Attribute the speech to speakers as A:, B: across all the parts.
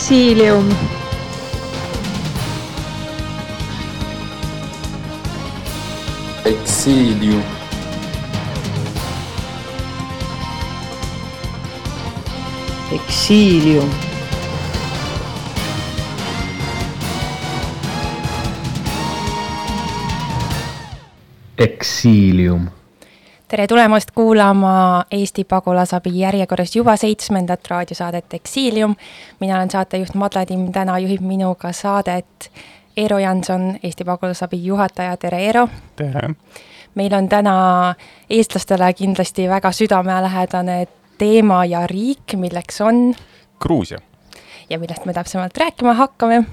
A: Exilium.
B: Exilium.
C: Exilium.
D: Exilium.
E: Tere tulemast kuulama Eesti Pagulasabi järjekorras juba seitsmendat raadiosaadet Exilium. mina olen saatejuht Madle Timm, täna juhib minuga saadet Eero Janson, Eesti Pagulasabi juhataja, tere Eero!
F: tere!
E: meil on täna eestlastele kindlasti väga südamelähedane teema ja riik, milleks on
F: Gruusia.
E: ja millest me täpsemalt rääkima hakkame?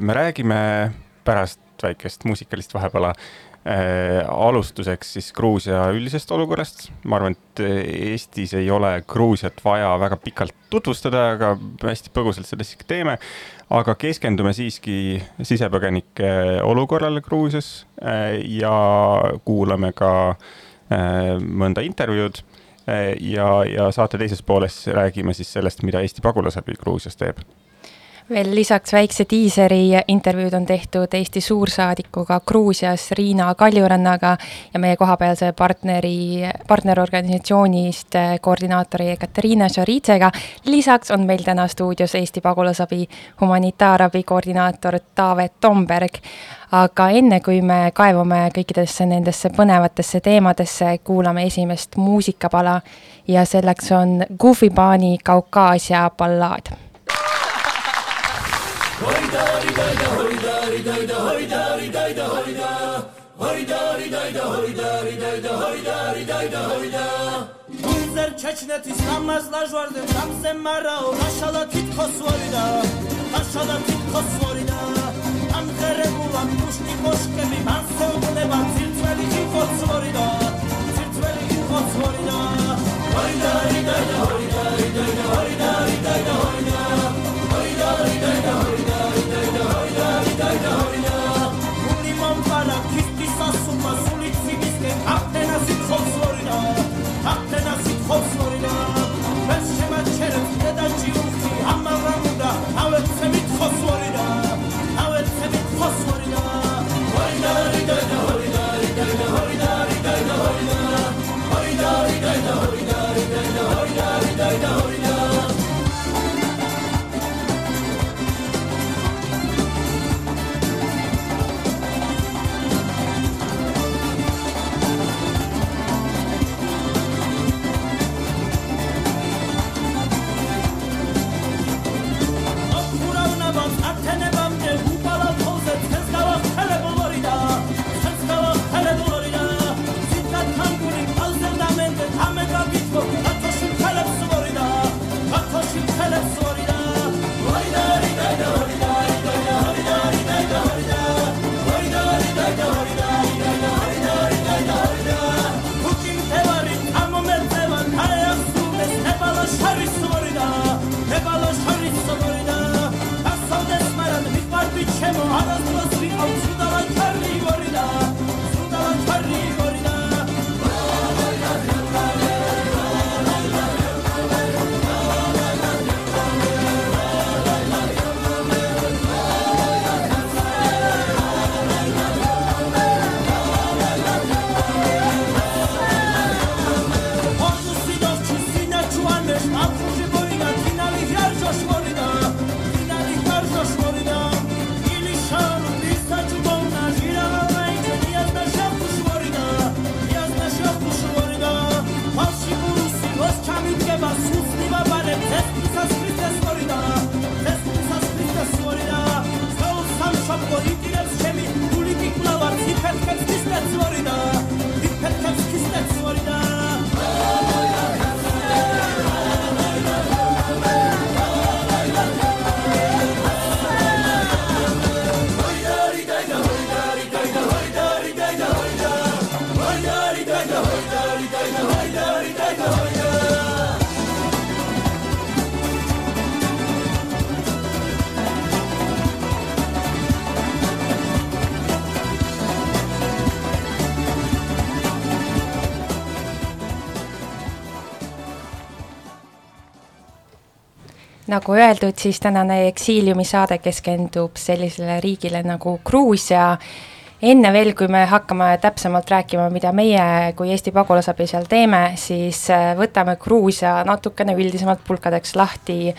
F: me räägime pärast väikest muusikalist vahepala Äh, alustuseks siis Gruusia üldisest olukorrast. ma arvan, et Eestis ei ole Gruusiat vaja väga pikalt tutvustada, aga hästi põgusalt seda siiski teeme. aga keskendume siiski sisepõgenike olukorrale Gruusias äh, ja kuulame ka äh, mõnda intervjuud ja, ja saate teises pooles räägime siis sellest, mida Eesti Pagulasabi Gruusias teeb
E: veel lisaks väikse diiseri intervjuud on tehtud Eesti suursaadikuga Gruusias Riina Kaljurannaga ja meie kohapealse partneri, partnerorganisatsioonist koordinaatori Katariina Šaritsega. lisaks on meil täna stuudios Eesti pagulasabi humanitaarabi koordinaator Taavet Tomberg. aga enne, kui me kaevume kõikidesse nendesse põnevatesse teemadesse, kuulame esimest muusikapala ja selleks on Goofy Bani Kaukaasia ballaad მინათის ამას ლაჟვარზე სამზე მარაო მაშალა თითქოს ვორიდა მაშალა თითქოს ვორიდა. ამღერებულა მუშტი კოშკები მასზე უყდება ძირწველი ხიფოს ვორიდა ძირწველი ხიფოს ვორიდა. ვორიდა რიდა რიდა რიდა რიდა რიდა რიდა რიდა
A: nagu öeldud, siis tänane Eksiiliumi saade keskendub sellisele riigile nagu Gruusia. enne veel, kui me hakkame täpsemalt rääkima, mida meie kui Eesti pagulasabi seal teeme, siis äh, võtame Gruusia natukene üldisemalt pulkadeks lahti.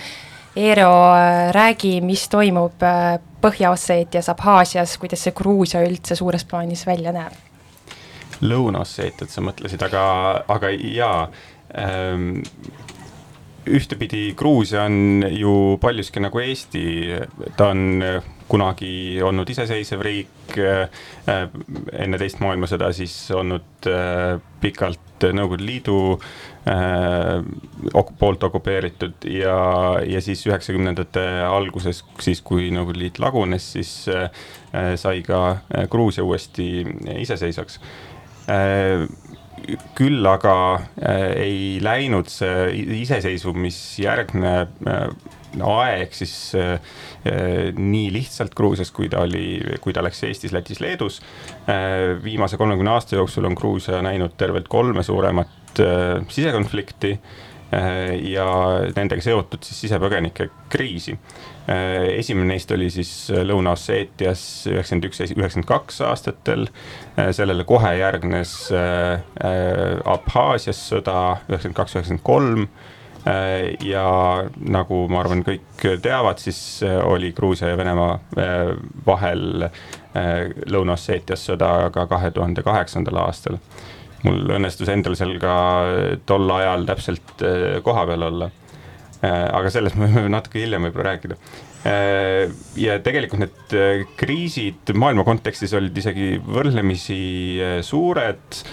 A: Eero, äh, räägi, mis toimub äh, Põhja-Osseetias, Abhaasias, kuidas see Gruusia üldse suures plaanis välja näeb?
F: Lõuna-Osseetiat sa mõtlesid, aga, aga jaa ähm, ühtepidi Gruusia on ju paljuski nagu Eesti, ta on kunagi olnud iseseisev riik, äh, enne teist maailmasõda siis olnud äh, pikalt Nõukogude Liidu äh, poolt okupeeritud ja, ja siis üheksakümnendate alguses, siis kui Nõukogude Liit lagunes, siis sai ka Gruusia uuesti iseseisvaks küll aga äh, ei läinud see iseseisvumisjärgne äh, aeg siis äh, nii lihtsalt Gruusias, kui ta oli, kui ta läks Eestis, Lätis, Leedus. viimase kolmekümne aasta jooksul on Gruusia näinud tervelt kolme suuremat sisekonflikti ja nendega seotud siis sisepõgenike kriisi Äh, esimene neist oli siis äh, Lõuna-Osseetias üheksakümmend üks, üheksakümmend kaks aastatel. Äh, sellele kohe järgnes Abhaasias sõda üheksakümmend kaks, üheksakümmend kolm. ja nagu ma arvan, kõik teavad, siis oli Gruusia ja Venemaa vahel Lõuna-Osseetias sõda ka kahe tuhande kaheksandal aastal. Mul õnnestus endal seal ka tol ajal täpselt kohapeal olla Äh, aga sellest me võime natuke hiljem võib-olla rääkida. Äh, ja tegelikult need kriisid maailma kontekstis olid isegi võrdlemisi suured.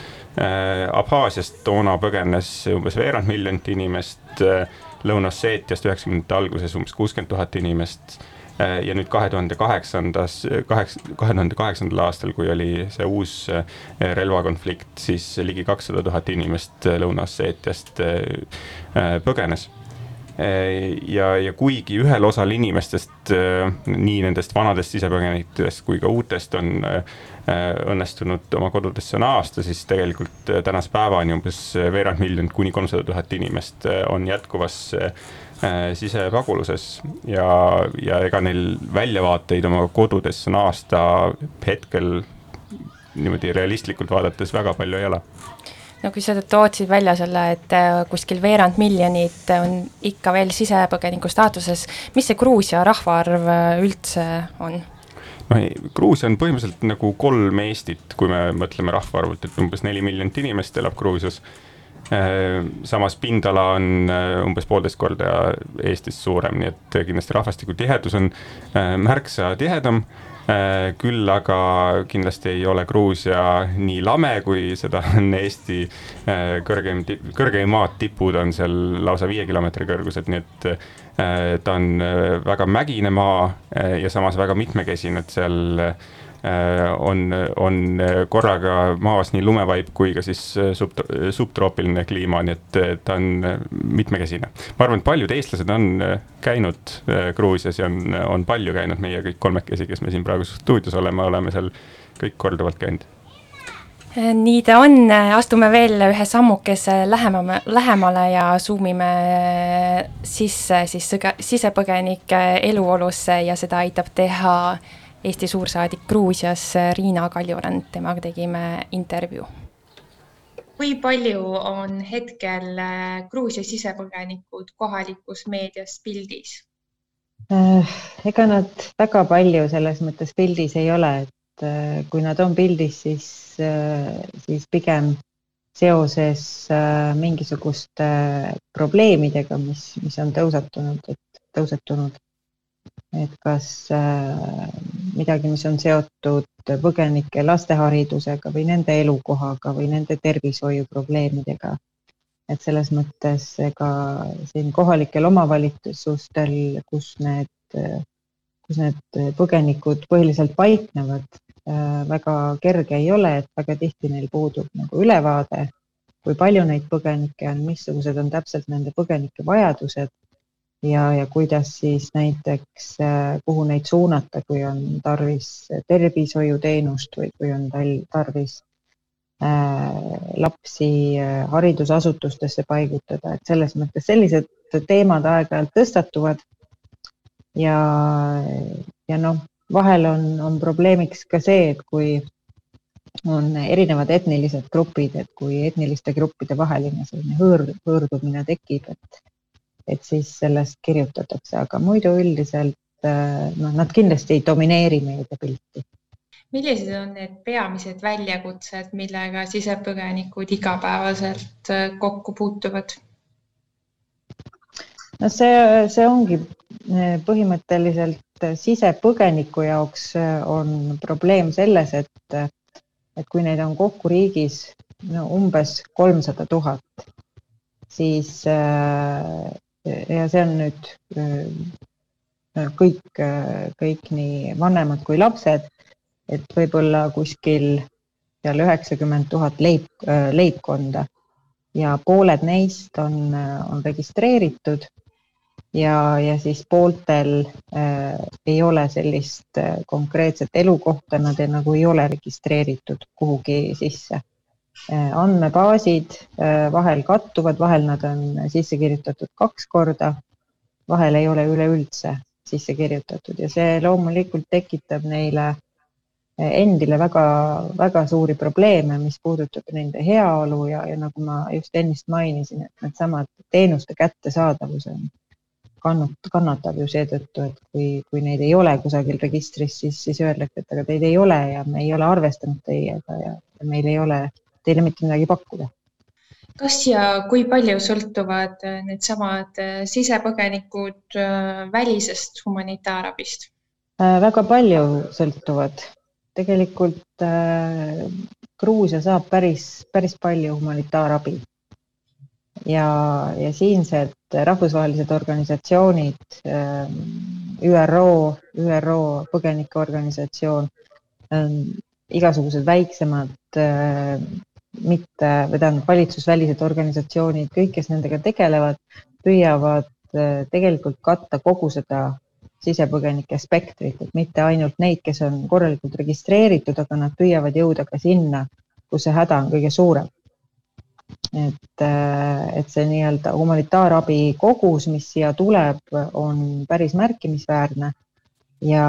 F: Abhaasiast toona põgenes umbes veerand miljonit inimest, Lõuna-Osseetiast üheksakümnendate alguses umbes kuuskümmend tuhat inimest ja nüüd kahe tuhande kaheksandas, kaheksa, kahe tuhande kaheksandal aastal, kui oli see uus relvakonflikt, siis ligi kakssada tuhat inimest Lõuna-Osseetiast põgenes. Äh, ja, ja kuigi ühel osal inimestest, äh, nii nendest vanadest sisepõgenikest kui ka uutest on äh, õnnestunud oma kodudesse naasta, siis tegelikult tänase päevani umbes veerand miljonit kuni kolmsada tuhat inimest on jätkuvas sisepaguluses ja, ja ega neil väljavaateid oma kodudesse naasta hetkel niimoodi realistlikult vaadates väga palju ei ole
A: no kui sa tootsid välja selle, et äh, kuskil veerand miljonit on ikka veel sisepõgeniku staatuses, mis see Gruusia rahvaarv äh, üldse on?
F: noh, Gruusia on põhimõtteliselt nagu kolm Eestit, kui me mõtleme rahvaarvult, et umbes neli miljonit inimest elab Gruusias. Äh, samas pindala on umbes poolteist korda Eestist suurem, nii et kindlasti rahvastiku tihedus on märksa tihedam. Äh, küll aga kindlasti ei ole Gruusia nii lame, kui seda on Eesti äh, kõrgeim, kõrgeimad tipud on seal lausa viie kilomeetri kõrgused, nii et äh, ta on väga mägine maa ja samas väga mitmekesine, et seal Äh, on, on korraga maas nii lumevaip kui ka siis äh, sub, subtroopiline kliima, nii et ta on mitmekesine. ma arvan, et paljud eestlased on äh, käinud Gruusias ja on, on palju käinud, meie kõik kolmekesi, kes me siin praegu stuudios oleme, oleme seal kõik korduvalt käinud
A: nii ta on, astume veel ühe sammukese lähemale, lähemale ja zoom ime sisse siis sisepõgenike eluolusse ja seda aitab teha Eesti suursaadik Gruusias Riina Kaljurand, temaga tegime intervjuu. kui palju on hetkel äh, Gruusia sisepõgenikud kohalikus meedias pildis?
B: Äh, ega nad väga palju selles mõttes pildis ei ole, et kui nad on pildis, siis, siis pigem seoses mingisuguste probleemidega, mis, mis on tõusetunud, et tõusetunud et kas äh, midagi, mis on seotud põgenike lasteharidusega või nende elukohaga või nende tervishoiuprobleemidega. et selles mõttes ega siin kohalikel omavalitsustel, kus need, kus need põgenikud põhiliselt paiknevad, väga kerge ei ole, et väga tihti neil puudub nagu ülevaade, kui palju neid põgenikke on, missugused on täpselt nende põgenike vajadused ja, ja kuidas siis näiteks, äh, kuhu neid suunata, kui on tarvis tervishoiuteenust või kui on tal tarvis äh, lapsi äh, haridusasutustesse paigutada, et selles mõttes sellised teemad aeg-ajalt tõstatuvad. ja, ja noh, vahel on, on probleemiks ka see, et kui on erinevad etnilised grupid, et kui etniliste gruppide vaheline selline hõõr, hõõrdumine tekib, et, et siis sellest kirjutatakse, aga muidu üldiselt noh, nad kindlasti ei domineeri meediapilti.
A: millised on need peamised väljakutsed, millega sisepõgenikud igapäevaselt äh, kokku puutuvad?
B: no see, see ongi äh, põhimõtteliselt sisepõgeniku jaoks äh, on probleem selles, et et kui neid on kokku riigis no umbes kolmsada tuhat, siis äh, ja see on nüüd äh, kõik, kõik nii vanemad kui lapsed, et võib-olla kuskil seal üheksakümmend tuhat leib, äh, leibkonda ja pooled neist on, on registreeritud ja, ja siis pooltel äh, ei ole sellist äh, konkreetset elukohta, nad ei, nagu ei ole registreeritud kuhugi sisse äh,. Andmebaasid äh, vahel kattuvad, vahel nad on sisse kirjutatud kaks korda, vahel ei ole üleüldse sisse kirjutatud ja see loomulikult tekitab neile äh, endile väga-väga suuri probleeme, mis puudutab nende heaolu ja, ja nagu ma just ennist mainisin, et needsamad teenuste kättesaadavus on kannat-, kannatab ju seetõttu, et kui, kui neid ei ole kusagil registris, siis, siis öeldakse, et aga teid ei ole ja me ei ole arvestanud teiega ja meil ei ole teile mitte midagi pakkuda.
A: kas ja kui palju sõltuvad äh, needsamad äh, sisepõgenikud äh, välisest humanitaarabist?
B: väga palju sõltuvad. tegelikult äh, Gruusia saab päris, päris palju humanitaarabi ja, ja siinsed rahvusvahelised organisatsioonid, ähm, ÜRO, ÜRO põgenikeorganisatsioon, ähm, igasugused väiksemad äh, mitte, või tähendab valitsusvälised organisatsioonid, kõik, kes nendega tegelevad, püüavad äh, tegelikult katta kogu seda sisepõgenike spektrit, et mitte ainult neid, kes on korralikult registreeritud, aga nad püüavad jõuda ka sinna, kus see häda on kõige suurem et, äh, et see nii-öelda humanitaarabi kogus, mis siia tuleb, on päris märkimisväärne ja,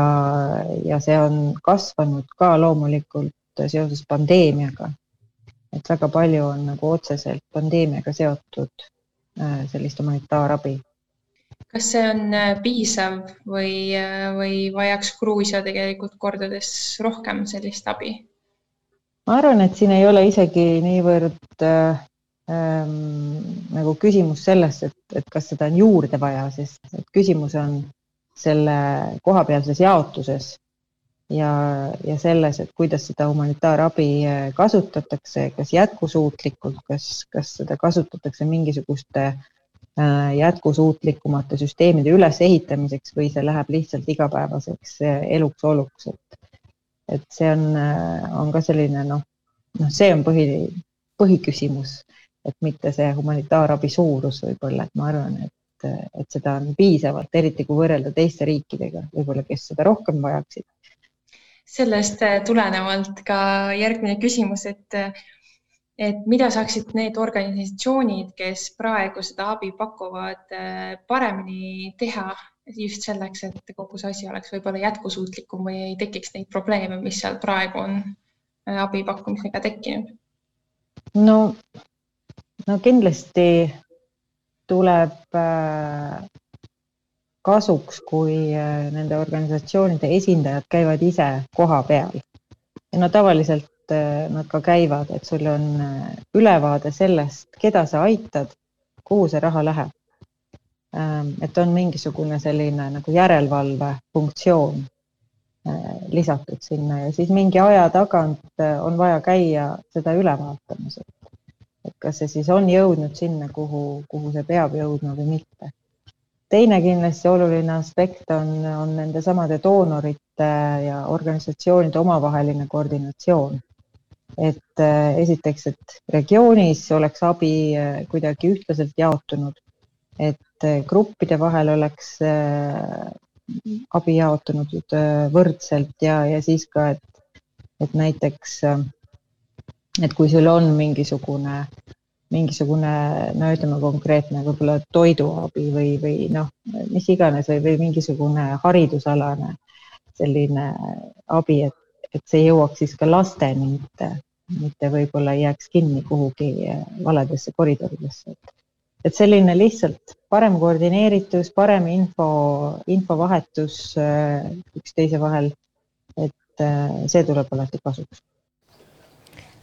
B: ja see on kasvanud ka loomulikult seoses pandeemiaga. Et väga palju on nagu otseselt pandeemiaga seotud äh, sellist humanitaarabi.
A: kas see on äh, piisav või, või vajaks Gruusia tegelikult kordades rohkem sellist abi?
B: ma arvan, et siin ei ole isegi niivõrd äh, ähm, nagu küsimus sellest, et, et kas seda on juurde vaja, sest küsimus on selle kohapealses jaotuses ja, ja selles, et kuidas seda humanitaarabi äh, kasutatakse, kas jätkusuutlikult, kas, kas seda kasutatakse mingisuguste äh, jätkusuutlikumate süsteemide ülesehitamiseks või see läheb lihtsalt igapäevaseks äh, eluks oluks, et, et see on, on ka selline noh, noh, see on põhi, põhiküsimus et mitte see humanitaarabi suurus võib-olla, et ma arvan, et, et seda on piisavalt, eriti kui võrrelda teiste riikidega, võib-olla, kes seda rohkem vajaksid.
A: Sellest äh, tulenevalt ka järgmine küsimus, et, et mida saaksid need organisatsioonid, kes praegu seda abi pakuvad, äh, paremini teha just selleks, et kogu see asi oleks võib-olla jätkusuutlikum või ei tekiks neid probleeme, mis seal praegu on äh, abi pakkumisega tekkinud?
B: no no kindlasti tuleb äh, kasuks, kui äh, nende organisatsioonide esindajad käivad ise koha peal. no tavaliselt äh, nad ka käivad, et sul on ülevaade sellest, keda sa aitad, kuhu see raha läheb. Ähm, et on mingisugune selline nagu järelevalve funktsioon lisatud sinna ja siis mingi aja tagant on vaja käia seda üle vaatamas, et kas see siis on jõudnud sinna, kuhu, kuhu see peab jõudma või mitte. Teine kindlasti oluline aspekt on, on nendesamade doonorite ja organisatsioonide omavaheline koordinatsioon. et äh, esiteks, et regioonis oleks abi äh, kuidagi ühtlaselt jaotunud, et äh, gruppide vahel oleks abi jaotunud võrdselt ja, ja siis ka, et, et näiteks et kui sul on mingisugune mingisugune, no ütleme konkreetne võib-olla toiduabi või, või noh, mis iganes või, või mingisugune haridusalane selline abi, et, et see jõuaks siis ka lasteni, mitte, mitte võib-olla ei jääks kinni kuhugi valedesse koridoridesse, et et selline lihtsalt parem koordineeritus, parem info, infovahetus üksteise vahel, et see tuleb alati kasuks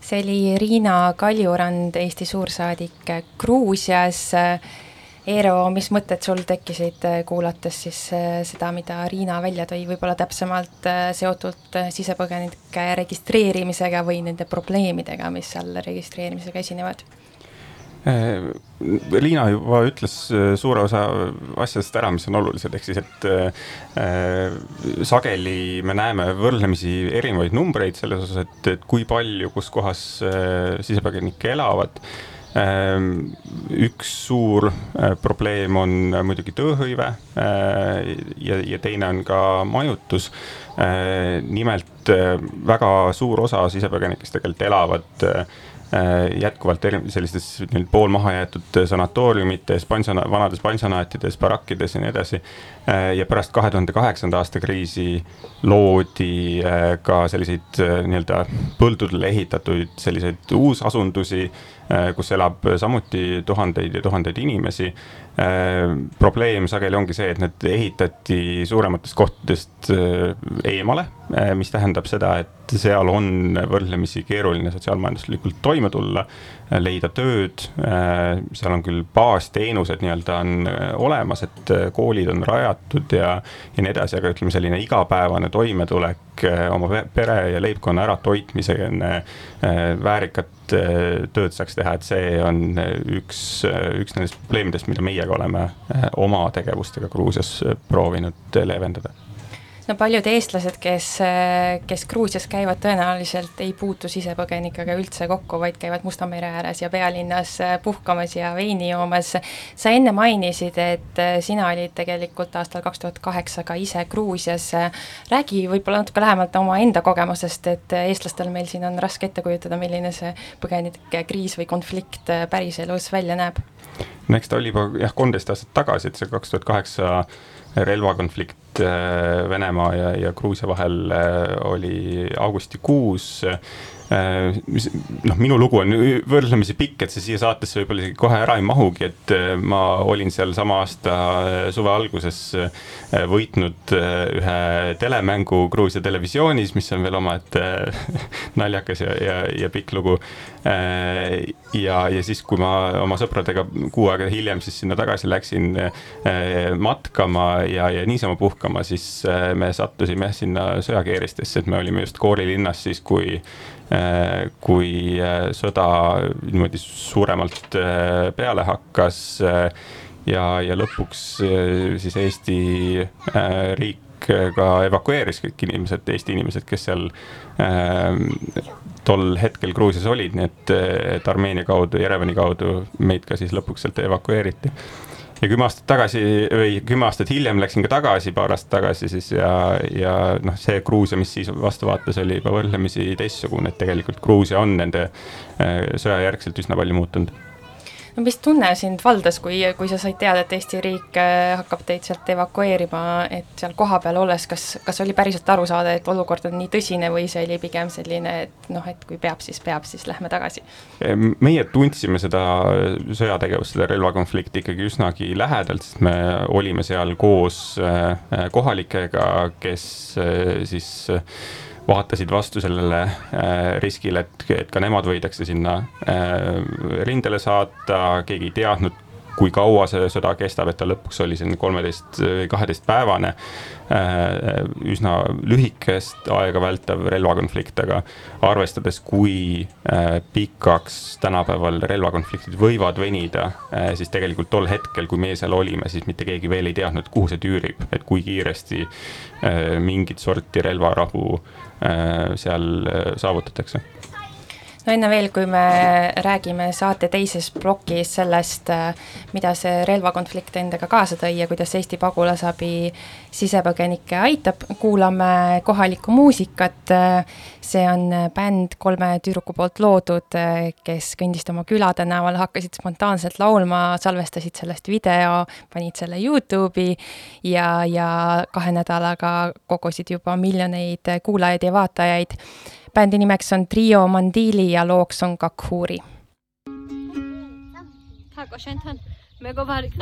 A: see oli Riina Kaljurand, Eesti suursaadik Gruusias. Eero, mis mõtted sul tekkisid, kuulates siis seda, mida Riina välja tõi, võib-olla täpsemalt seotult sisepõgenike registreerimisega või nende probleemidega, mis seal registreerimisega esinevad?
F: Äh, Liina juba ütles äh, suure osa asjadest ära, mis on olulised, ehk siis, et äh, sageli me näeme võrdlemisi erinevaid numbreid selles osas, et, et kui palju, kus kohas äh, sisepõgenikke elavad äh,. üks suur äh, probleem on muidugi tööhõive äh, ja, ja teine on ka majutus. nimelt väga suur osa sisepõgenikest tegelikult elavad Äh, jätkuvalt eri, sellistes nii poolmaha jäetud sanatooriumites, pansana-, vanades pansionaatides, barakkides ja nii edasi. Äh, ja pärast kahe tuhande kaheksanda aasta kriisi loodi äh, ka selliseid nii-öelda põldudele ehitatud selliseid uusasundusi, kus elab samuti tuhandeid ja tuhandeid inimesi. probleem sageli ongi see, et need ehitati suurematest kohtadest eemale, mis tähendab seda, et seal on võrdlemisi keeruline sotsiaalmajanduslikult toime tulla leida tööd. Äh, seal on küll baasteenused nii-öelda on äh, olemas, et äh, koolid on rajatud ja, ja nii edasi, aga ütleme, selline igapäevane toimetulek oma pere ja leibkonna äratoitmisega väärikat tööd saaks teha, et see on üks, üks nendest probleemidest, mida meiega oleme oma tegevustega Gruusias proovinud leevendada
A: no paljud eestlased, kes, kes Gruusias käivad, tõenäoliselt ei puutu sisepõgenikega üldse kokku, vaid käivad Musta mere ääres ja pealinnas puhkamas ja veini joomas. sa enne mainisid, et sina olid tegelikult aastal kaks tuhat kaheksa ka ise Gruusias. räägi võib-olla natuke lähemalt omaenda kogemusest, et eestlastel meil siin on raske ette kujutada, milline see põgenike kriis või konflikt päriselus välja näeb.
F: no eks ta oli juba jah, kolmteist aastat tagasi, et see kaks tuhat kaheksa relvakonflikt äh, Venemaa ja, ja Gruusia vahel äh, oli augustikuus mis noh, minu lugu on võrdlemisi pikk, et see siia saatesse võib-olla isegi kohe ära ei mahugi, et äh, ma olin seal sama aasta äh, suve alguses võitnud ühe telemängu Gruusia televisioonis, mis on veel omaette naljakas ja, ja, ja pikk lugu. ja, ja siis, kui ma oma sõpradega kuu aega hiljem siis sinna tagasi läksin matkama ja, ja niisama puhkama, siis me sattusime sinna sõjakeeristesse, et me olime just koorilinnas siis, kui Äh, kui äh, sõda niimoodi suuremalt äh, peale hakkas ja, ja lõpuks siis Eesti riik ka evakueeris kõik inimesed, Eesti inimesed, kes seal äh, tol hetkel Gruusias olid, nii et, et Armeenia kaudu, Jerevani kaudu meid ka siis lõpuks sealt evakueeriti ja kümme aastat tagasi või kümme aastat hiljem läksin ka tagasi, paar aastat tagasi siis ja, ja noh, see Gruusia, mis siis vastu vaatas, oli juba võrdlemisi teistsugune, et tegelikult Gruusia on nende äh, sõja järgselt üsna palju muutunud
A: no mis tunne sind valdas, kui, kui sa said teada, et Eesti riik äh, hakkab teid sealt evakueerima, et seal kohapeal olles, kas, kas oli päriselt aru saada, et olukord on nii tõsine või see oli pigem selline, et noh, et kui peab, siis peab, siis lähme tagasi?
F: meie tundsime seda sõjategevust, seda relvakonflikti ikkagi üsnagi lähedalt, sest me olime seal koos äh, kohalikega, kes äh, siis vaatasid vastu sellele äh, riskile, et, et ka nemad võidakse sinna äh, rindele saata, keegi ei teadnud, kui kaua see sõda kestab, et ta lõpuks oli selline kolmeteist kaheteistpäevane. Äh, üsna lühikest aega vältav relvakonflikt, aga arvestades, kui pikaks tänapäeval relvakonfliktid võivad venida, siis tegelikult tol hetkel, kui meie seal olime, siis mitte keegi veel ei teadnud, kuhu see tüürib, et kui kiiresti mingit sorti relvarahu seal saavutatakse
A: no enne veel, kui me räägime saate teises plokis sellest, mida see relvakonflikt endaga kaasa tõi ja kuidas Eesti pagulasabi sisepõgenikke aitab, kuulame kohalikku muusikat. see on bänd kolme tüdruku poolt loodud, kes kõndist oma külade näol, hakkasid spontaanselt laulma, salvestasid sellest video, panid selle Youtube'i ja, ja kahe nädalaga kogusid juba miljoneid kuulajaid ja vaatajaid bändi nimeks on Trio Mandili ja looks on
C: Kakuri.
A: väga vajalik.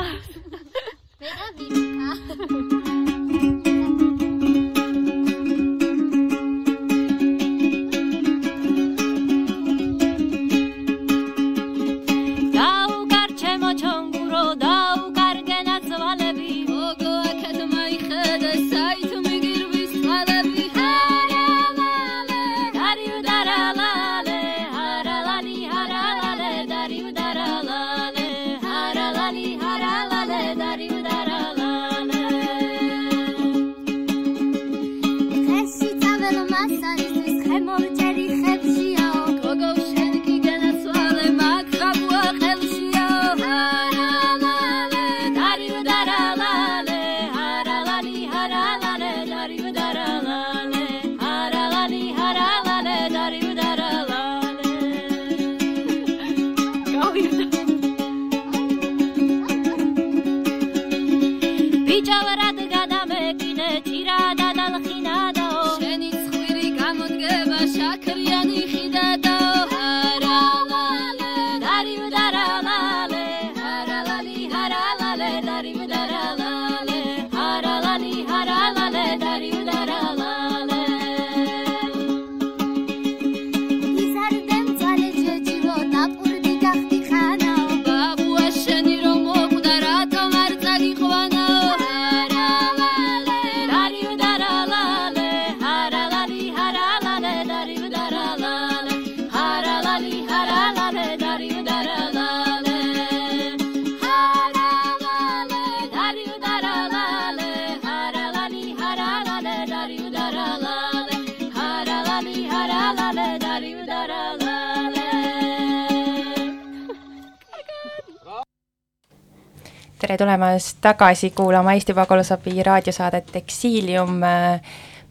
A: Tagasi kuulama Eesti Pagulasabi raadiosaadet Eksiilium.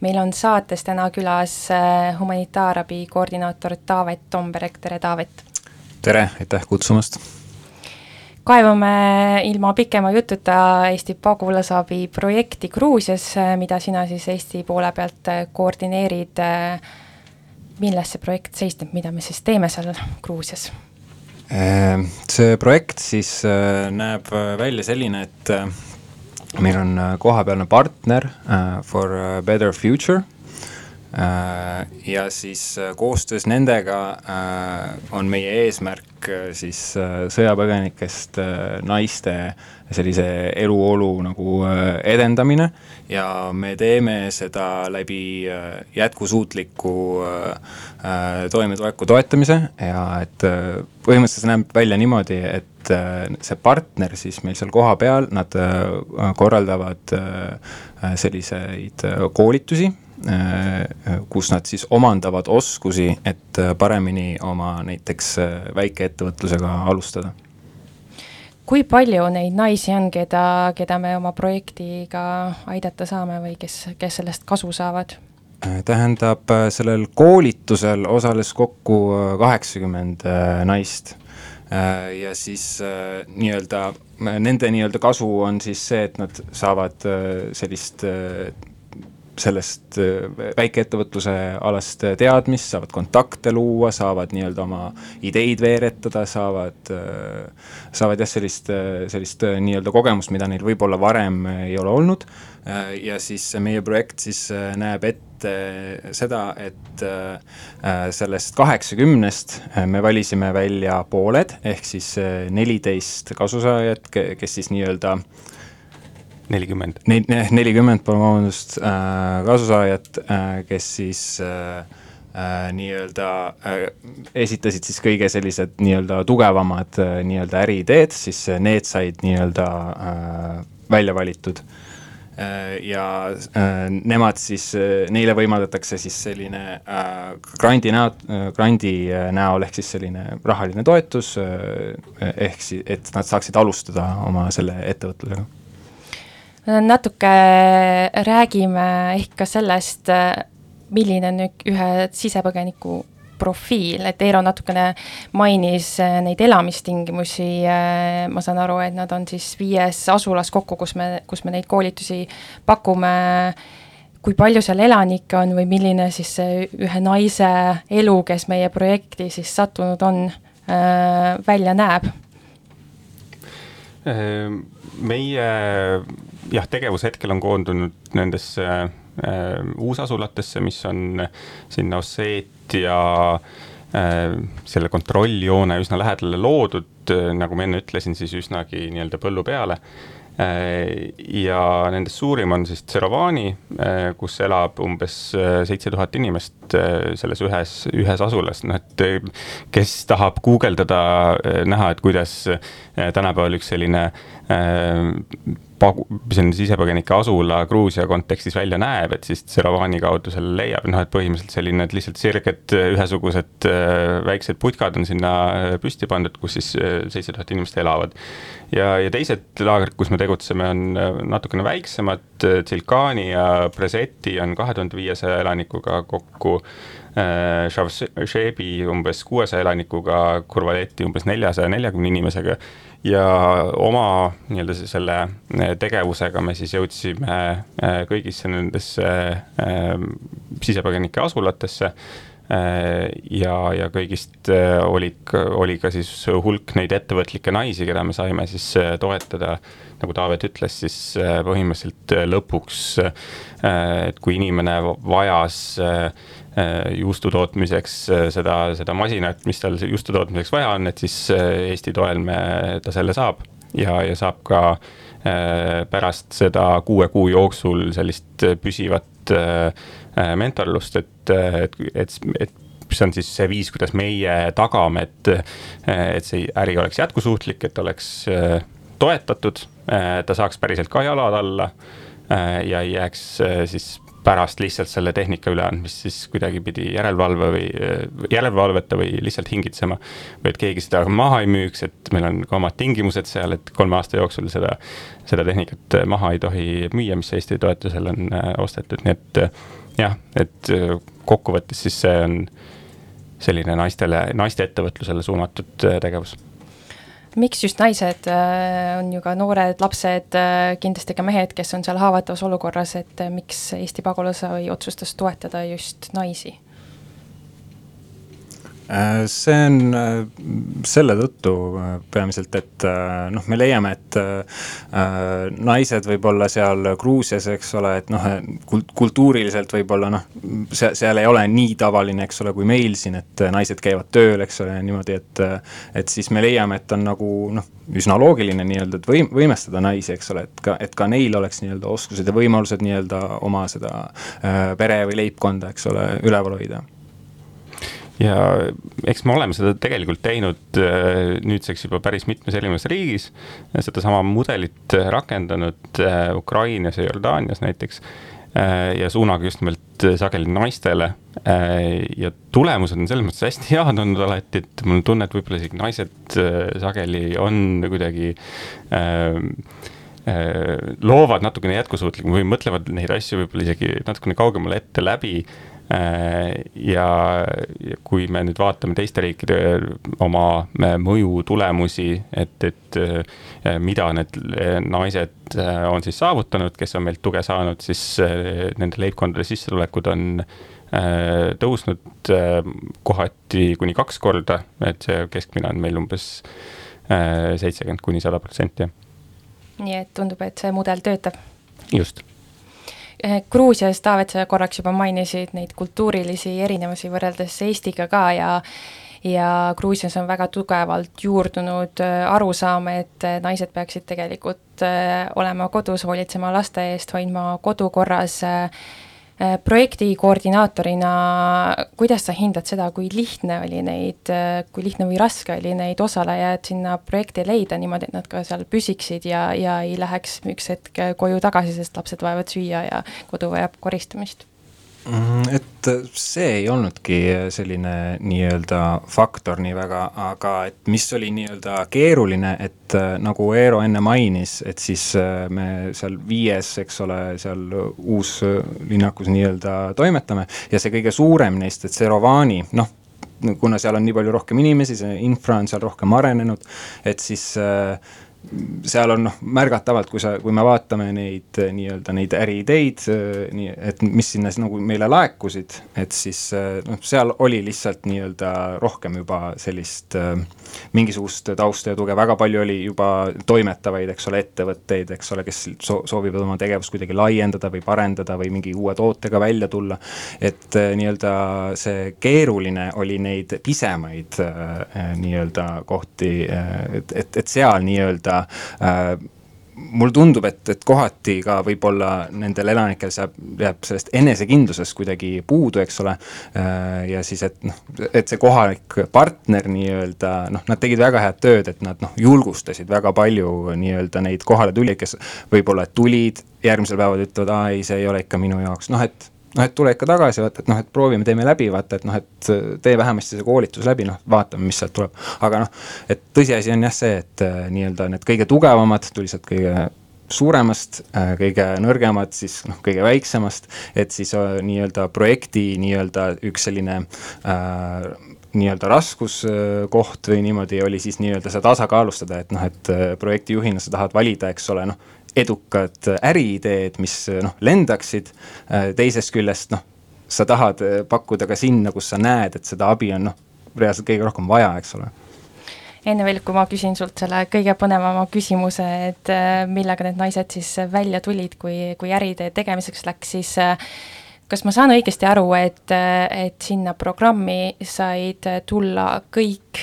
A: meil on saates täna külas äh, humanitaarabi koordinaator Taavet Tomberg, tere Taavet!
D: tere, aitäh kutsumast!
A: kaevame ilma pikema jututa Eesti pagulasabi projekti Gruusias, mida sina siis Eesti poole pealt koordineerid. milles see projekt seisneb, mida me siis teeme seal Gruusias?
D: Ehm, see projekt siis äh, näeb äh, välja selline, et äh, meil on kohapealne partner for better future. Ja siis koostöös nendega on meie eesmärk siis sõjapõgenikest naiste sellise eluolu nagu edendamine. Ja me teeme seda läbi äh, jätkusuutliku äh, äh, toimetuleku toetamise. Ja et põhimõtteliselt see näeb välja niimoodi, et see partner siis meil seal kohapeal, nad korraldavad selliseid koolitusi, kus nad siis omandavad oskusi, et paremini oma näiteks väikeettevõtlusega alustada
A: kui palju neid naisi on, keda, keda me oma projektiga aidata saame või kes, kes sellest kasu saavad?
D: tähendab, sellel koolitusel osales kokku kaheksakümmend äh, naist. Äh, ja siis äh, nii-öelda, nende nii-öelda kasu on siis see, et nad saavad sellist sellest äh, väikeettevõtluse alast teadmist, saavad kontakte luua, saavad nii-öelda oma ideid veeretada, saavad, äh, saavad jah, sellist, äh, sellist nii-öelda kogemust, mida neil võib-olla varem ei ole olnud. ja siis meie projekt siis näeb ette seda, et sellest kaheksakümnest me valisime välja pooled, ehk siis neliteist kasusaajat, kes siis nii-öelda
F: nelikümmend.
D: Neid, nelikümmend, palun vabandust äh,, kasusaajat äh,, kes siis äh, äh, nii-öelda äh, esitasid siis kõige sellised nii-öelda tugevamad äh, nii-öelda äriideed, siis need said nii-öelda äh, välja valitud ja nemad siis, neile võimaldatakse siis selline grandi näo, grandi näol ehk siis selline rahaline toetus, ehk siis, et nad saaksid alustada oma selle ettevõtlusega
A: natuke räägime ehk ka sellest, milline on ühe sisepõgeniku profiil, et Eero natukene mainis äh, neid elamistingimusi, äh, ma saan aru, et nad on siis viies asulas kokku, kus me, kus me neid koolitusi pakume, kui palju seal elanikke on või milline siis see ühe naise elu, kes meie projekti siis sattunud on, äh, välja näeb?
F: meie jah, tegevus hetkel on koondunud nendesse uusasulatesse, mis on sinna Osseet ja äh, selle kontrolljoone üsna lähedale loodud, äh, nagu ma enne ütlesin, siis üsnagi nii-öelda põllu peale. Äh, ja nendest suurim on siis Tserovani, kus elab umbes seitse tuhat inimest selles ühes, ühes asulas, noh et kes tahab guugeldada, näha, et kuidas tänapäeval üks selline pagu-, selline sisepõgenike asula Gruusia kontekstis välja näeb, et siis Tseravani kaudu selle leiab, noh et põhimõtteliselt selline, et lihtsalt sirged ühesugused äh, väiksed putkad on sinna äh, püsti pandud, kus siis äh, seitse tuhat inimest elavad. Ja, ja teised laagrid, kus me tegutseme, on natukene väiksemad, Tsilkani ja Preseti on kahe tuhande viiesaja elanikuga kokku Shavšebi umbes kuuesaja elanikuga, Kurvaleti umbes neljasaja neljakümne inimesega. Ja oma nii-öelda selle tegevusega me siis jõudsime kõigisse nendesse sisepõgenike asulatesse ja, ja kõigist oli, oli ka siis hulk neid ettevõtlikke naisi, keda me saime siis toetada, nagu Taavet ütles, siis põhimõtteliselt lõpuks, et kui inimene vajas juustu tootmiseks seda, seda masinat, mis tal juustu tootmiseks vaja on, et siis Eesti toel me, ta selle saab. Ja, ja saab ka äh, pärast seda kuue kuu jooksul sellist püsivat äh, mentorlust, et, et, et, et see on siis see viis, kuidas meie tagame, et, et see äri oleks jätkusuutlik, et oleks äh, toetatud, ta saaks päriselt ka jalad alla ja ei jääks siis pärast lihtsalt selle tehnika üleandmist siis kuidagipidi järelevalve või järelevalveta või lihtsalt hingitsema. või et keegi seda maha ei müüks, et meil on ka omad tingimused seal, et kolme aasta jooksul seda, seda tehnikat maha ei tohi müüa, mis Eesti toetusel on äh, ostetud, nii et äh, jah, et äh, kokkuvõttes siis see on selline naistele, naiste ettevõtlusele suunatud tegevus
A: miks just naised, äh, on ju ka noored lapsed, äh, kindlasti ka mehed, kes on seal haavatavas olukorras, et äh, miks Eesti Pagulasabi otsustas toetada just naisi?
D: Äh, see on äh, selle tõttu äh, peamiselt, et noh, me leiame, et naised võib-olla seal Gruusias, eks ole, et noh, kultuuriliselt võib-olla noh, see, seal ei ole nii tavaline, eks ole, kui meil siin, et naised käivad tööl, eks ole, niimoodi, et et siis me leiame, et on nagu noh, üsna loogiline nii-öelda, et võim-, võimestada naisi, eks ole, et ka, et ka neil oleks nii-öelda oskused ja võimalused nii-öelda oma seda pere või leibkonda, eks ole, üleval hoida
F: ja eks me oleme seda tegelikult teinud äh, nüüdseks juba päris mitmes erinevas riigis. sedasama mudelit äh, rakendanud äh, Ukrainas ja Jordaanias näiteks. ja suunaga just nimelt sageli naistele. ja tulemused on selles mõttes hästi head olnud alati, et mul on tunne, et võib-olla isegi naised sageli on kuidagi loovad natukene jätkusuutlikum või mõtlevad neid asju võib-olla isegi natukene kaugemale ette läbi Äh, ja kui me nüüd vaatame teiste riikide oma äh, mõju tulemusi, et, et äh, mida need naised on siis saavutanud, kes on meilt tuge saanud, siis nende leibkondade sissetulekud on tõusnud kohati kuni kaks korda, et see keskmine on meil umbes seitsekümmend kuni sada protsenti.
A: nii et tundub, et see mudel töötab?
F: just
A: Gruusias, Taavet, sa korraks juba mainisid neid kultuurilisi erinevusi võrreldes Eestiga ka ja ja Gruusias on väga tugevalt juurdunud eh, arusaam, et eh, naised peaksid tegelikult olema kodus, hoolitsema laste eest, hoidma kodu korras, Äh, projekti koordinaatorina, kuidas sa hindad seda, kui lihtne oli neid, äh, kui lihtne või raske oli neid osalejaid sinna projekti leida niimoodi, et nad ka seal püsiksid ja, ja ei läheks üks hetk koju tagasi, sest lapsed vajavad süüa ja kodu vajab koristamist?
D: Mm, et see ei olnudki selline nii-öelda faktor nii väga, aga et mis oli nii-öelda keeruline, et äh, nagu Eero enne mainis, et siis äh, me seal viies, eks ole, seal uuslinnakus nii-öelda toimetame ja see kõige suurem neist, et see Rovani, noh kuna seal on nii palju rohkem inimesi, see infra on seal rohkem arenenud, et siis äh, seal on noh, märgatavalt, kui sa, kui me vaatame neid nii-öelda neid äriideid, nii et mis sinna nagu meile laekusid, et siis noh, seal oli lihtsalt nii-öelda rohkem juba sellist mingisugust tausta ja tuge, väga palju oli juba toimetavaid, eks ole, ettevõtteid, eks ole, kes soovivad oma tegevust kuidagi laiendada või parendada või mingi uue tootega välja tulla. et nii-öelda see keeruline oli neid pisemaid nii-öelda kohti, et, et, et seal nii-öelda äh, mulle tundub, et, et kohati ka võib-olla nendel elanikel saab, jääb sellest enesekindlusest kuidagi puudu, eks ole. Äh, ja siis, et noh, et see kohalik partner nii-öelda noh, nad tegid väga head tööd, et nad noh, julgustasid väga palju nii-öelda neid kohaletulijaid, kes võib-olla tulid, järgmisel päeval ütlevad, aa ei, see ei ole ikka minu jaoks, noh et noh, et tule ikka tagasi, vaata, et noh, et proovime, teeme läbi, vaata, et noh, et tee vähemasti see koolitus läbi, noh, vaatame, mis sealt tuleb. aga noh, et tõsiasi on jah see, et äh, nii-öelda need kõige tugevamad tuli sealt kõige suuremast äh,, kõige nõrgemad siis noh, kõige väiksemast, et siis äh, nii-öelda projekti nii-öelda üks selline äh, nii-öelda raskuskoht või niimoodi oli siis nii-öelda seda tasakaalustada, et noh, et projektijuhina sa tahad valida, eks ole, noh edukad äriideed, mis noh, lendaksid, teisest küljest noh, sa tahad pakkuda ka sinna, kus sa näed, et seda abi on noh, reaalselt kõige rohkem vaja, eks ole.
A: Enne veel, kui ma küsin sult selle kõige põnevama küsimuse, et millega need naised siis välja tulid, kui, kui äriidee tegemiseks läks, siis kas ma saan õigesti aru, et, et sinna programmi said tulla kõik,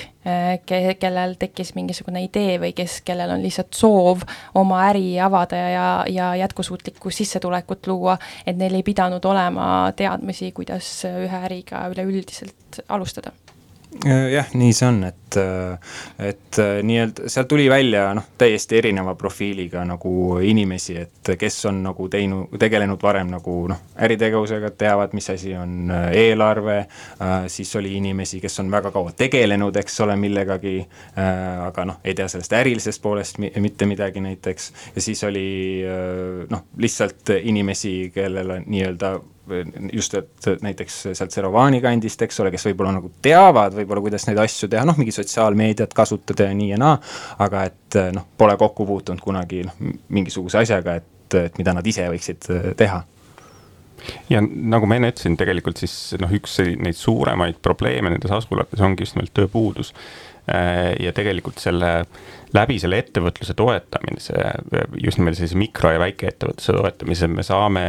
A: ke-, kellel tekkis mingisugune idee või kes, kellel on lihtsalt soov oma äri avada ja, ja jätkusuutlikku sissetulekut luua, et neil ei pidanud olema teadmisi, kuidas ühe äriga üleüldiselt alustada?
D: Jah, nii see on, et, et nii-öelda seal tuli välja noh, täiesti erineva profiiliga nagu inimesi, et kes on nagu teinud, tegelenud varem nagu noh, äritegevusega, teavad, mis asi on äh, eelarve äh,, siis oli inimesi, kes on väga kaua tegelenud, eks ole, millegagi äh,, aga noh, ei tea sellest ärilisest poolest mitte midagi näiteks, ja siis oli äh, noh, lihtsalt inimesi, kellel on nii-öelda just, et näiteks sealt Serovani kandist, eks ole, kes võib-olla nagu teavad võib-olla, kuidas neid asju teha, noh, mingi sotsiaalmeediat kasutada ja nii ja naa, aga et noh, pole kokku puutunud kunagi noh, mingisuguse asjaga, et, et mida nad ise võiksid teha
F: ja nagu ma enne ütlesin, tegelikult siis noh, üks neid suuremaid probleeme nendes asulates ongi just nimelt tööpuudus. ja tegelikult selle, läbi selle ettevõtluse toetamise, just nimelt sellise mikro- ja väikeettevõtluse toetamise me saame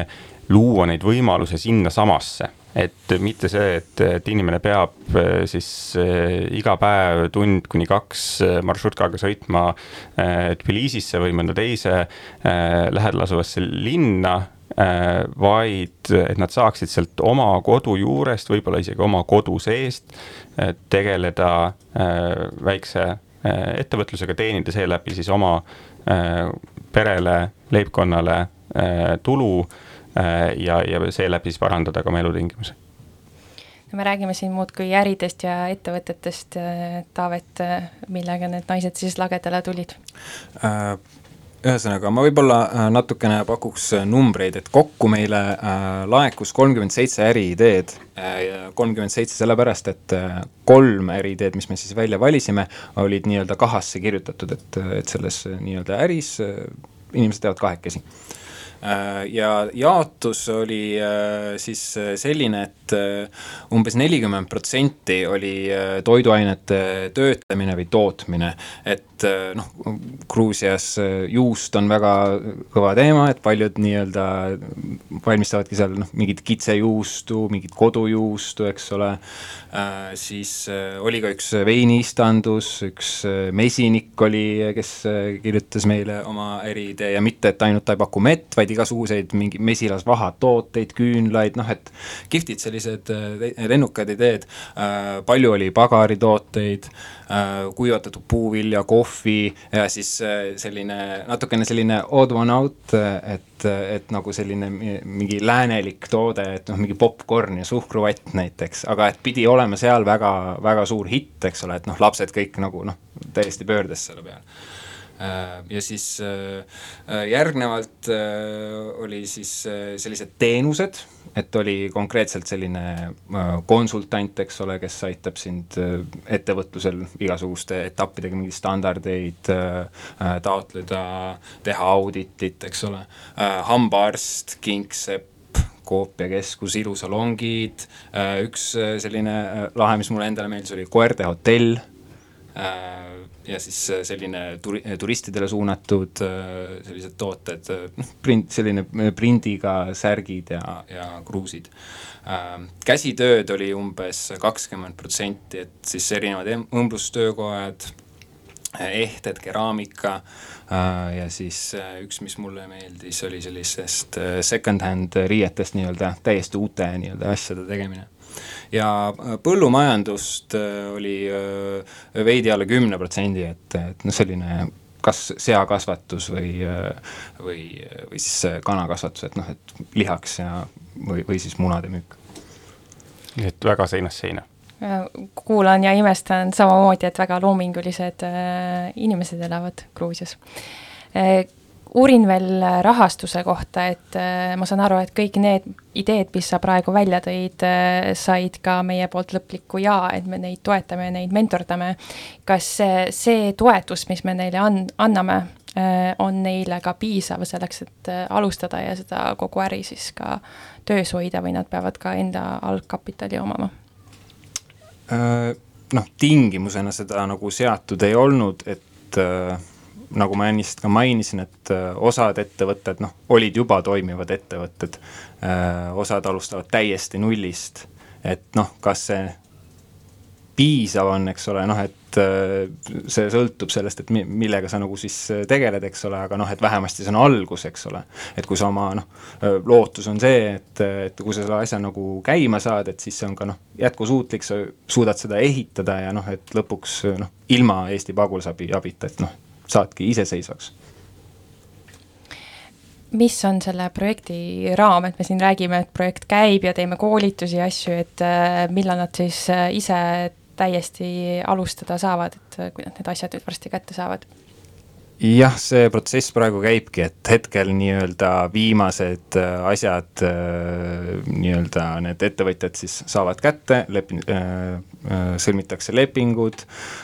F: luua neid võimalusi sinnasamasse et mitte see, et, et inimene peab eh, siis äh, iga päev tund kuni kaks eh, marsruutkaga sõitma Tbilisisse või mõnda teise äh, lähedal asuvasse linna, vaid et nad saaksid sealt oma kodu juurest, võib-olla isegi oma kodu seest tegeleda väikse ettevõtlusega, teenida seeläbi siis oma perele, leibkonnale tulu ja, ja seeläbi siis parandada ka oma elutingimusi
A: me räägime siin muudkui äridest ja ettevõtetest, äh, Taavet, äh, millega need naised siis lagedale tulid?
D: ühesõnaga, ma võib-olla natukene pakuks numbreid, et kokku meile laekus kolmkümmend seitse äriideed. kolmkümmend seitse sellepärast, et kolm äriideed, mis me siis välja valisime, olid nii-öelda kahasse kirjutatud, et, et selles nii-öelda äris inimesed teevad kahekesi Äh, ja jaotus oli äh, siis äh, selline, et umbes nelikümmend protsenti oli toiduainete töötlemine või tootmine. et noh, Gruusias juust on väga kõva teema, et paljud nii-öelda valmistavadki seal noh, mingit kitsejuustu, mingit kodujuustu, eks ole. siis oli ka üks veiniistandus, üks mesinik oli, kes kirjutas meile oma äriidee ja mitte, et ainult ta ei paku mett, vaid igasuguseid mingi mesilasvahatooteid, küünlaid, noh et kihvtid sellised lennukad ideed. palju oli pagaritooteid, kuivatatud puuvilja, kohvi ja siis selline natukene selline odd one out, et, et nagu selline mingi läänelik toode, et noh, mingi popkorn ja suhkruvatt näiteks, aga et pidi olema seal väga, väga suur hitt, eks ole, et noh, lapsed kõik nagu noh, täiesti pöördes selle peale Äh, ja siis äh, äh, järgnevalt oli siis sellised teenused, et oli konkreetselt selline konsultant, eks ole, kes aitab sind ettevõtlusel igasuguste etappidega mingeid standardeid taotleda, teha auditit, eks ole, hambaarst, kingsepp, koopiakeskus, ilusalongid, üks selline lahe, mis mulle endale meeldis, oli koerte hotell ja siis äh, selline turi-, turistidele suunatud äh, sellised tooted, äh, noh, print, selline prindiga särgid ja, ja kruusid. käsitööd oli umbes kakskümmend protsenti, et siis erinevad õmblustöökojad, ehted, keraamika ja siis üks, mis mulle meeldis, oli sellisest second-hand riietest nii-öelda täiesti uute nii-öelda asjade tegemine ja äh, põllumajandust äh, oli äh, veidi alla kümne protsendi, et, et noh, selline kas seakasvatus või, või, või siis kanakasvatus, et noh, et lihaks ja, või, või siis munade müük.
F: nii et väga seinast seina
A: kuulan ja imestan samamoodi, et väga loomingulised inimesed elavad Gruusias uurin veel rahastuse kohta, et äh, ma saan aru, et kõik need ideed, mis sa praegu välja tõid, äh, said ka meie poolt lõpliku jaa, et me neid toetame neid mentordame. kas see, see toetus, mis me neile an-, anname, äh, on neile ka piisav selleks, et alustada ja seda kogu äri siis ka töös hoida või nad peavad ka enda algkapitali omama?
D: Noh, tingimusena seda nagu seatud ei olnud, et äh nagu ma ennist ka mainisin, et äh, osad ettevõtted noh, olid juba toimivad ettevõtted. Äh, osad alustavad täiesti nullist, et noh, kas see piisav on, eks ole, noh, et äh, see sõltub sellest, et millega sa nagu siis tegeled, eks ole, aga noh, et vähemasti see on algus, eks ole. et kui sa oma noh, lootus on see, et, et kui sa selle asja nagu käima saad, et siis see on ka noh, jätkusuutlik, sa suudad seda ehitada ja noh, et lõpuks noh, ilma Eesti pagulasabi abita, et noh, saadki iseseisvaks
A: mis on selle projekti raam, et me siin räägime, et projekt käib ja teeme koolitusi ja asju, et äh, millal nad siis äh, ise täiesti alustada saavad, et äh, kui nad need asjad nüüd varsti kätte saavad?
D: Jah, see protsess praegu käibki, et hetkel nii-öelda viimased äh, asjad, äh, nii-öelda need ettevõtjad siis saavad kätte, lepi-, äh, sõlmitakse lepingud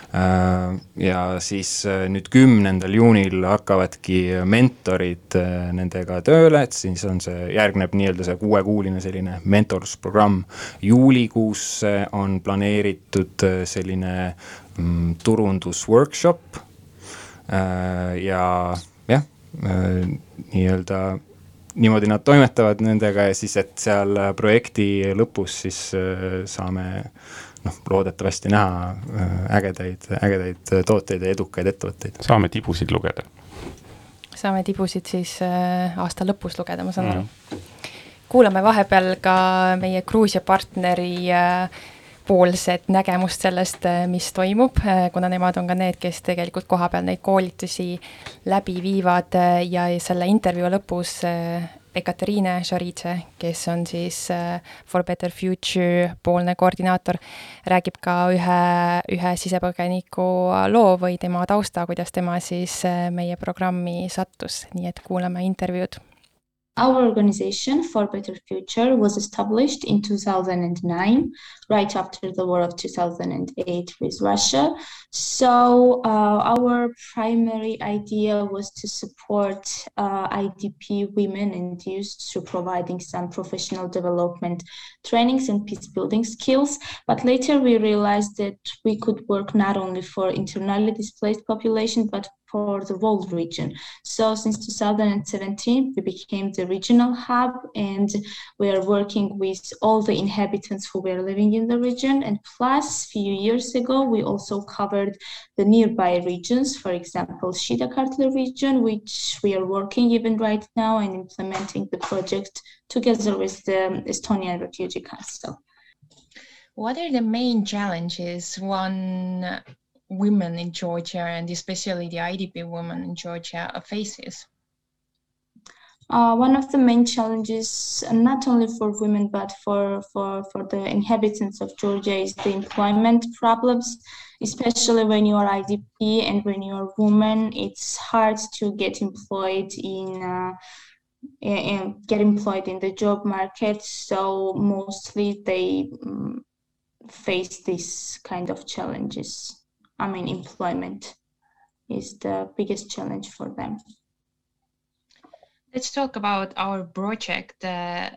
D: ja siis nüüd kümnendal juunil hakkavadki mentorid nendega tööle, et siis on see, järgneb nii-öelda see kuuekuuline selline mentorlusprogramm. juulikuusse on planeeritud selline mm, turundusworkshop Äh, ja jah, äh, nii-öelda niimoodi nad toimetavad nendega ja siis, et seal projekti lõpus siis äh, saame noh, loodetavasti näha ägedaid, ägedaid tooteid ja edukaid ettevõtteid.
F: saame tibusid lugeda.
A: saame tibusid siis aasta lõpus lugeda, ma saan aru mm. -hmm. kuulame vahepeal ka meie Gruusia partneri äh, poolset nägemust sellest, äh, mis toimub, äh, kuna nemad on ka need, kes tegelikult kohapeal neid koolitusi läbi viivad äh, ja selle intervjuu lõpus Ekateriine Šaritse, kes on siis For Better Future poolne koordinaator, räägib ka ühe, ühe sisepõgeniku loo või tema tausta, kuidas tema siis meie programmi sattus, nii et kuulame intervjuud
G: Our organization for Better Future was established in 2009, right after the war of 2008 with Russia. So uh, our primary idea was to support uh, IDP women and youth through providing some professional development trainings and peace building skills. But later we realized that we could work not only for internally displaced population, but for the whole region. So since 2017, we became the regional hub and we are working with all the inhabitants who were living in the region. And plus, few years ago, we also covered the nearby regions, for example, Shida Kartli region, which we are working even right now and implementing the project together with the Estonian Refugee Council.
A: What are the main challenges one women in Georgia and especially the IDP women in Georgia faces?
G: Uh, one of the main challenges, not only for women but for, for, for the inhabitants of Georgia, is the employment problems, especially when you are IDP and when you are woman. It's hard to get employed in. Uh, and get employed in the job market so mostly they um, face this kind of challenges I mean, employment is the biggest challenge for them.
A: Let's talk about our project. Uh,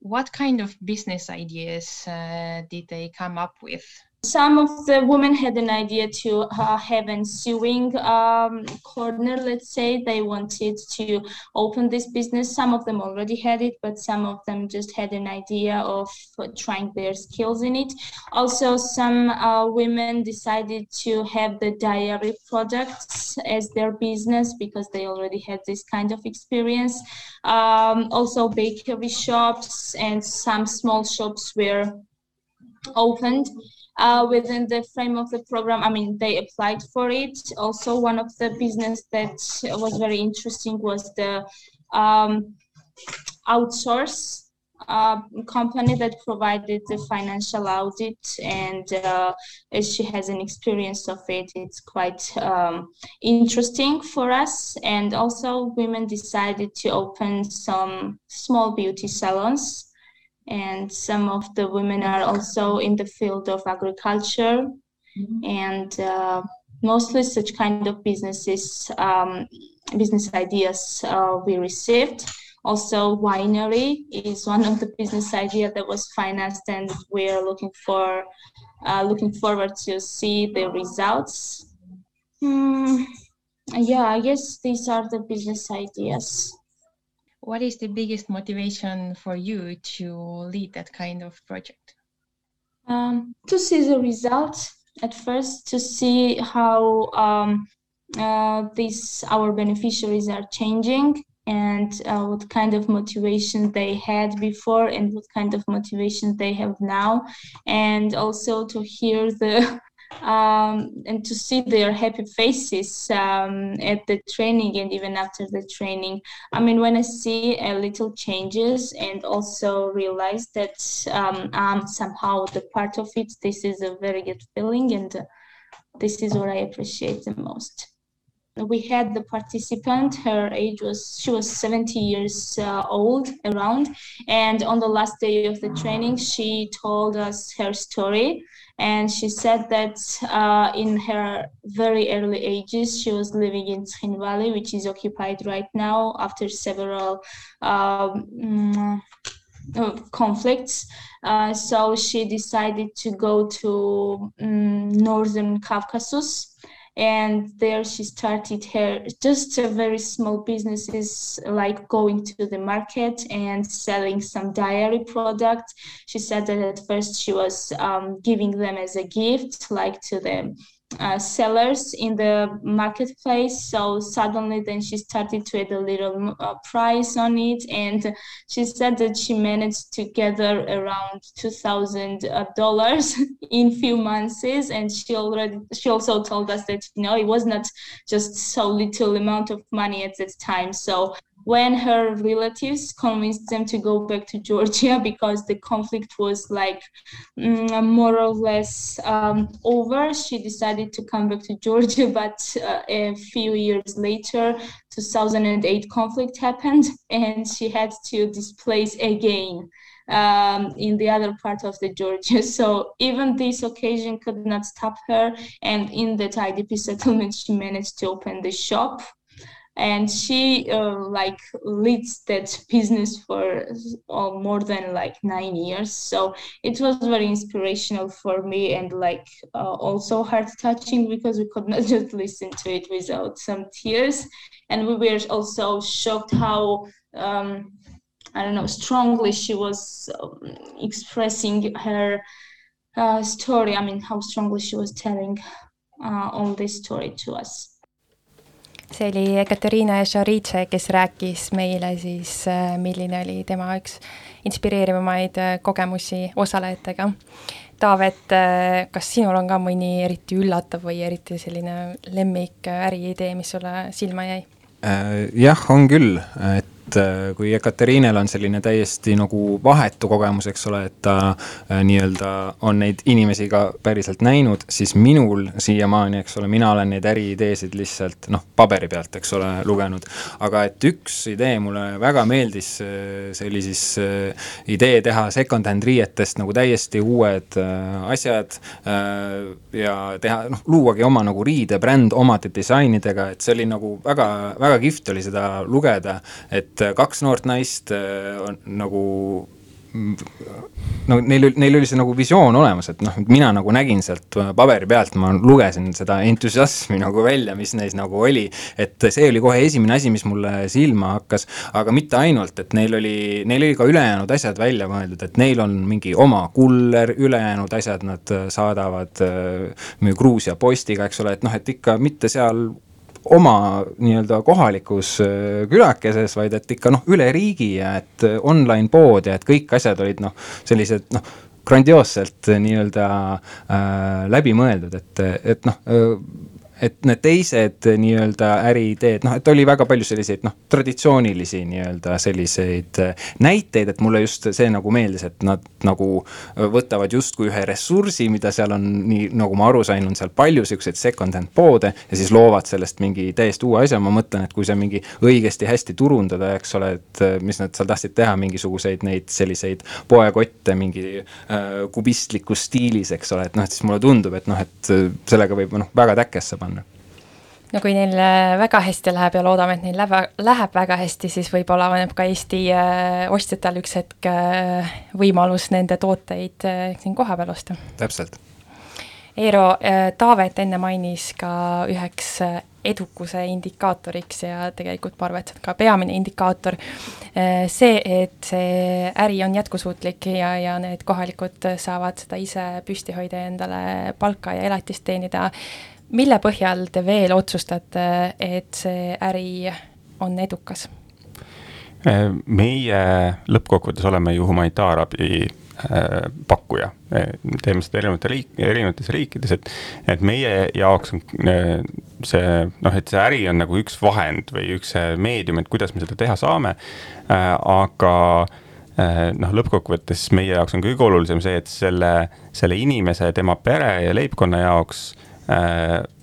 A: what kind of business ideas uh, did they come up with?
G: Some of the women had an idea to uh, have a sewing um, corner let's say. They wanted to open this business. Some of them already had it but some of them just had an idea of trying their skills in it. Also some uh, women decided to have the diary products as their business because they already had this kind of experience. Um, also bakery shops and some small shops were opened uh, within the frame of the program. I mean, they applied for it. Also, one of the business that was very interesting was the um, outsource uh, company that provided the financial audit and uh, as she has an experience of it it's quite um, interesting for us and also women decided to open some small beauty salons and some of the women are also in the field of agriculture. Mm-hmm. and uh, mostly such kind of businesses um, business ideas uh, we received. Also winery is one of the business idea that was financed and we're looking for uh, looking forward to see the results. Mm, yeah i guess these are the business ideas
A: what is the biggest motivation for you to lead that kind of project?
G: Um, to see the results at first, to see how um, uh, these our beneficiaries are changing and uh, what kind of motivation they had before and what kind of motivation they have now and also to hear the um, and to see their happy faces um, at the training and even after the training. I mean, when I see a little changes and also realize that um, I'm somehow the part of it, this is a very good feeling, and uh, this is what I appreciate the most we had the participant her age was she was 70 years uh, old around. And on the last day of the training she told us her story. And she said that uh, in her very early ages she was living in Tskhin Valley which is occupied right now after several um, mm, conflicts. Uh, so she decided to go to um, northern Caucasus and there she started her just a very small businesses like going to the market and selling some diary products. She said that at first she was um, giving them as a gift like to the uh, sellers in the marketplace. So suddenly, then she started to add a little uh, price on it, and she said that she managed to gather around two thousand uh, dollars in few months. And she already she also told us that you know it was not just so little amount of money at that time. So when her relatives convinced them to go back to Georgia because the conflict was like mm, more or less um, over, she decided to come back to Georgia. But uh, a few years later, 2008 conflict happened, and she had to displace again. Um, in the other part of the Georgia. So even this occasion could not stop her. And in that IDP settlement, she managed to open the shop and she uh, like leads that business for uh, more than like nine years. So it was very inspirational for me and like uh, also heart touching because we could not just listen to it without some tears. And we were also shocked how um, i don't know strongly she was um, expressing her uh, story. I mean how strongly she was telling uh, all this story to us
A: see oli Ekaterina Šaritše, kes rääkis meile siis, äh, milline oli tema üks inspireerivamaid äh, kogemusi osalejatega. Taavet, äh, kas sinul on ka mõni eriti üllatav või eriti selline lemmik äriidee, mis sulle silma jäi?
D: jah, on küll, et et äh, kui Ekateriinel on selline täiesti nagu vahetu kogemus, eks ole, et ta äh, nii-öelda on neid inimesi ka päriselt näinud, siis minul siiamaani, eks ole, mina olen neid äriideesid lihtsalt noh, paberi pealt, eks ole, lugenud. aga et üks idee mulle väga meeldis, äh, see oli siis idee teha second-hand riietest nagu täiesti uued asjad ja teha, noh, luuagi oma nagu riidebränd omade disainidega, et see oli nagu väga, väga kihvt oli seda lugeda, et et äh, kaks noort naist äh, on nagu no neil, neil oli see nagu visioon olemas, et noh, mina nagu nägin sealt paberi pealt, ma lugesin seda entusiasmi nagu välja, mis neis nagu oli. et see oli kohe esimene asi, mis mulle silma hakkas, aga mitte ainult, et neil oli, neil oli ka ülejäänud asjad välja mõeldud, et neil on mingi oma kuller, ülejäänud asjad nad saadavad äh, Gruusia postiga, eks ole, et noh, et ikka mitte seal oma nii-öelda kohalikus äh, külakeses, vaid et ikka noh, üle riigi ja et äh, online pood ja et kõik asjad olid noh, sellised noh, grandioosselt nii-öelda äh, läbimõeldud, et, et noh äh, et need teised nii-öelda äriideed, noh, et oli väga palju selliseid noh, traditsioonilisi nii-öelda selliseid äh, näiteid, et mulle just see nagu meeldis, et nad nagu äh, võtavad justkui ühe ressursi, mida seal on, nii nagu ma aru sain, on seal palju siukseid second-hand poode ja siis loovad sellest mingi täiesti uue asja, ma mõtlen, et kui see mingi õigesti hästi turundada, eks ole, et äh, mis nad seal tahtsid teha, mingisuguseid neid selliseid poekotte mingi äh, kubistlikus stiilis, eks ole, et noh, et siis mulle tundub, et noh, et sellega võib noh, väga täkkesse panna
A: no kui neil äh, väga hästi läheb ja loodame, et neil läheb, läheb väga hästi, siis võib-olla avaneb ka Eesti äh, ostjatel üks hetk äh, võimalus nende tooteid siin kohapeal osta.
D: täpselt.
A: Eero, Taavet enne mainis ka üheks edukuse indikaatoriks ja tegelikult ma arvan, et see on ka peamine indikaator, see, et see äri on jätkusuutlik ja, ja need kohalikud saavad seda ise püsti hoida ja endale palka ja elatist teenida mille põhjal te veel otsustate, et see äri on edukas?
F: meie lõppkokkuvõttes oleme ju humanitaarabi äh, pakkuja, teeme seda erinevate riik, erinevates riikides, et, et meie jaoks on äh, see noh, et see äri on nagu üks vahend või üks meedium, et kuidas me seda teha saame. Äh, aga noh, lõppkokkuvõttes meie jaoks on kõige olulisem see, et selle, selle inimese, tema pere ja leibkonna jaoks Äh,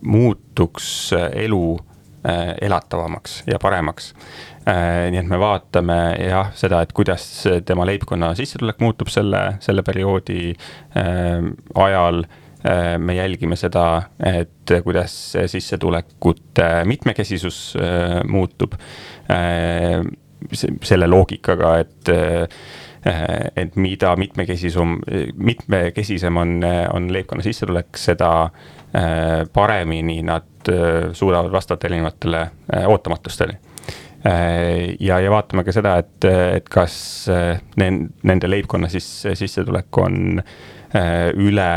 F: muutuks elu äh, elatavamaks ja paremaks. Äh, nii et me vaatame jah, seda, et kuidas tema leibkonna sissetulek muutub selle, selle perioodi ajal me jälgime seda, et kuidas sissetulekute mitmekesisus muutub. selle loogikaga, et, et mida mitmekesisum, mitmekesisem on, on leibkonna sissetulek, seda Äh, paremini nad äh, suudavad vastata erinevatele äh, ootamatustele. ja, ja vaatame ka seda, et, et kas nende leibkonna siis sissetulek on üle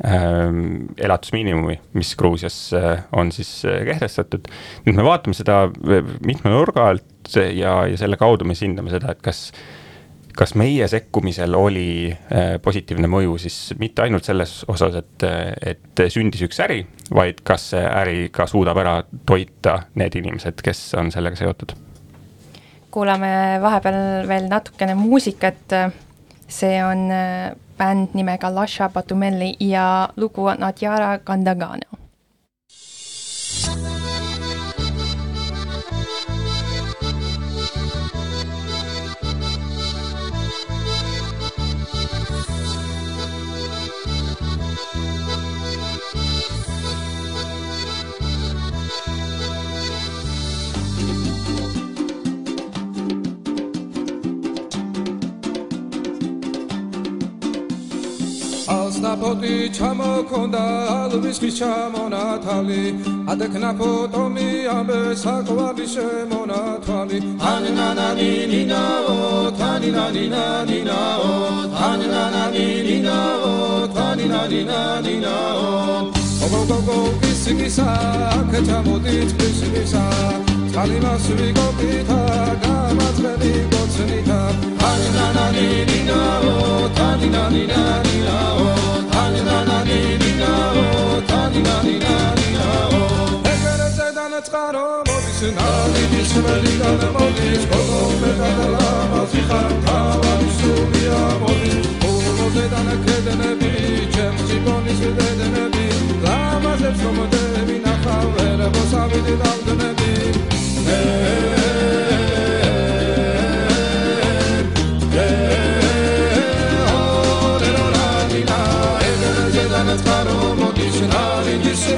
F: elatusmiinimumi, mis Gruusias on siis kehtestatud. nüüd me vaatame seda mitme nurga alt ja, ja selle kaudu me siis hindame seda, et kas kas meie sekkumisel oli äh, positiivne mõju siis mitte ainult selles osas, et, et sündis üks äri, vaid kas see äri ka suudab ära toita need inimesed, kes on sellega seotud?
A: kuulame vahepeal veel natukene muusikat. see on äh, bänd nimega Lasha Batumelli ja lugu Nadjara Kandagano.
H: ალსნაფოტი ჩამოქონდა ალვისხის ჩამონათალი. ადეკნაფოტომი ამბე საყვარი შემონათვალი ანანანინინაო თანინანინანინაო ანანანინინაო თანინანინანინაო ოგოგოგო ისიგისა აქ ჩამოდით ფისგისა წყალი მას ვიკოპითა გამაცხადი წყარო მოდის ნავის ველიდან მოდის გოგონე გადალამაზი ხარ თავი სულია მოდის ულოზედან კედნები ჩემში გონის დედნები ლამაზებს რომ დევინახავ ვერ მოსავიდი დავდნები
E: ეე Σε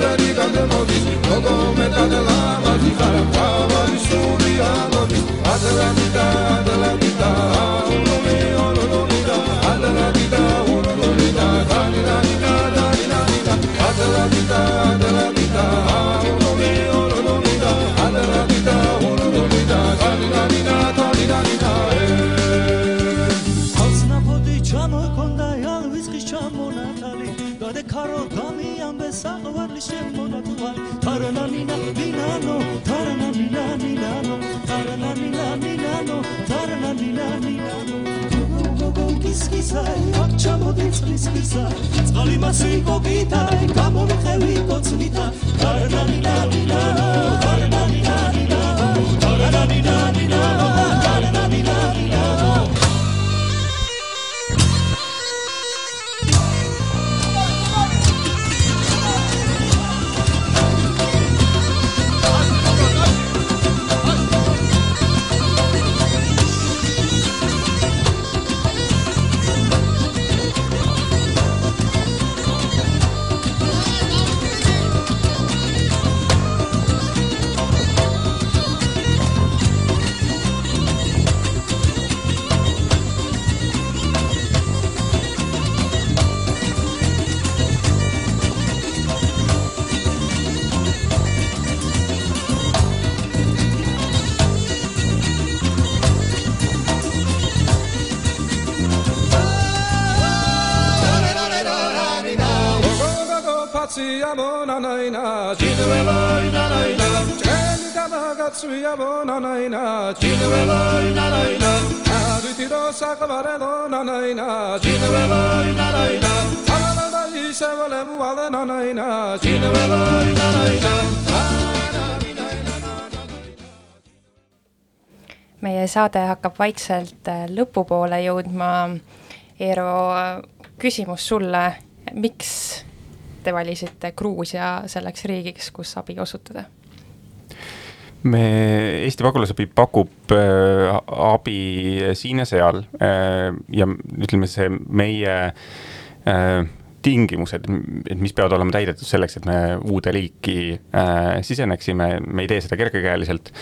E: δεν μόβεις Λόγω μετά τα μαζί τη χαρακτά Μόλις σου διάλογης milano tarana mila milano tarana mila milano tarana mila milano გოგო კისკისაი აქ ჩამოდი წყლის კისა წყალი მასი გოგიტაი გამომხევი კოცნითა. tarana mila milano diabo na na na Chinuelo
H: na na na Aditiro sakabaredo na na na Chinuelo na na na Sabalada ise volemu ale na na na Chinuelo na na na
A: meie saade hakkab vaikselt äh, lõpupoole jõudma. Eero, äh, küsimus sulle, miks te valisite Gruusia selleks riigiks, kus abi osutada?
F: Me, Eesti pagulasabi pakub äh, abi siin ja seal äh, ja ütleme, see meie äh, tingimused, et mis peavad olema täidetud selleks, et me uude liiki äh, siseneksime, me ei tee seda kergekäeliselt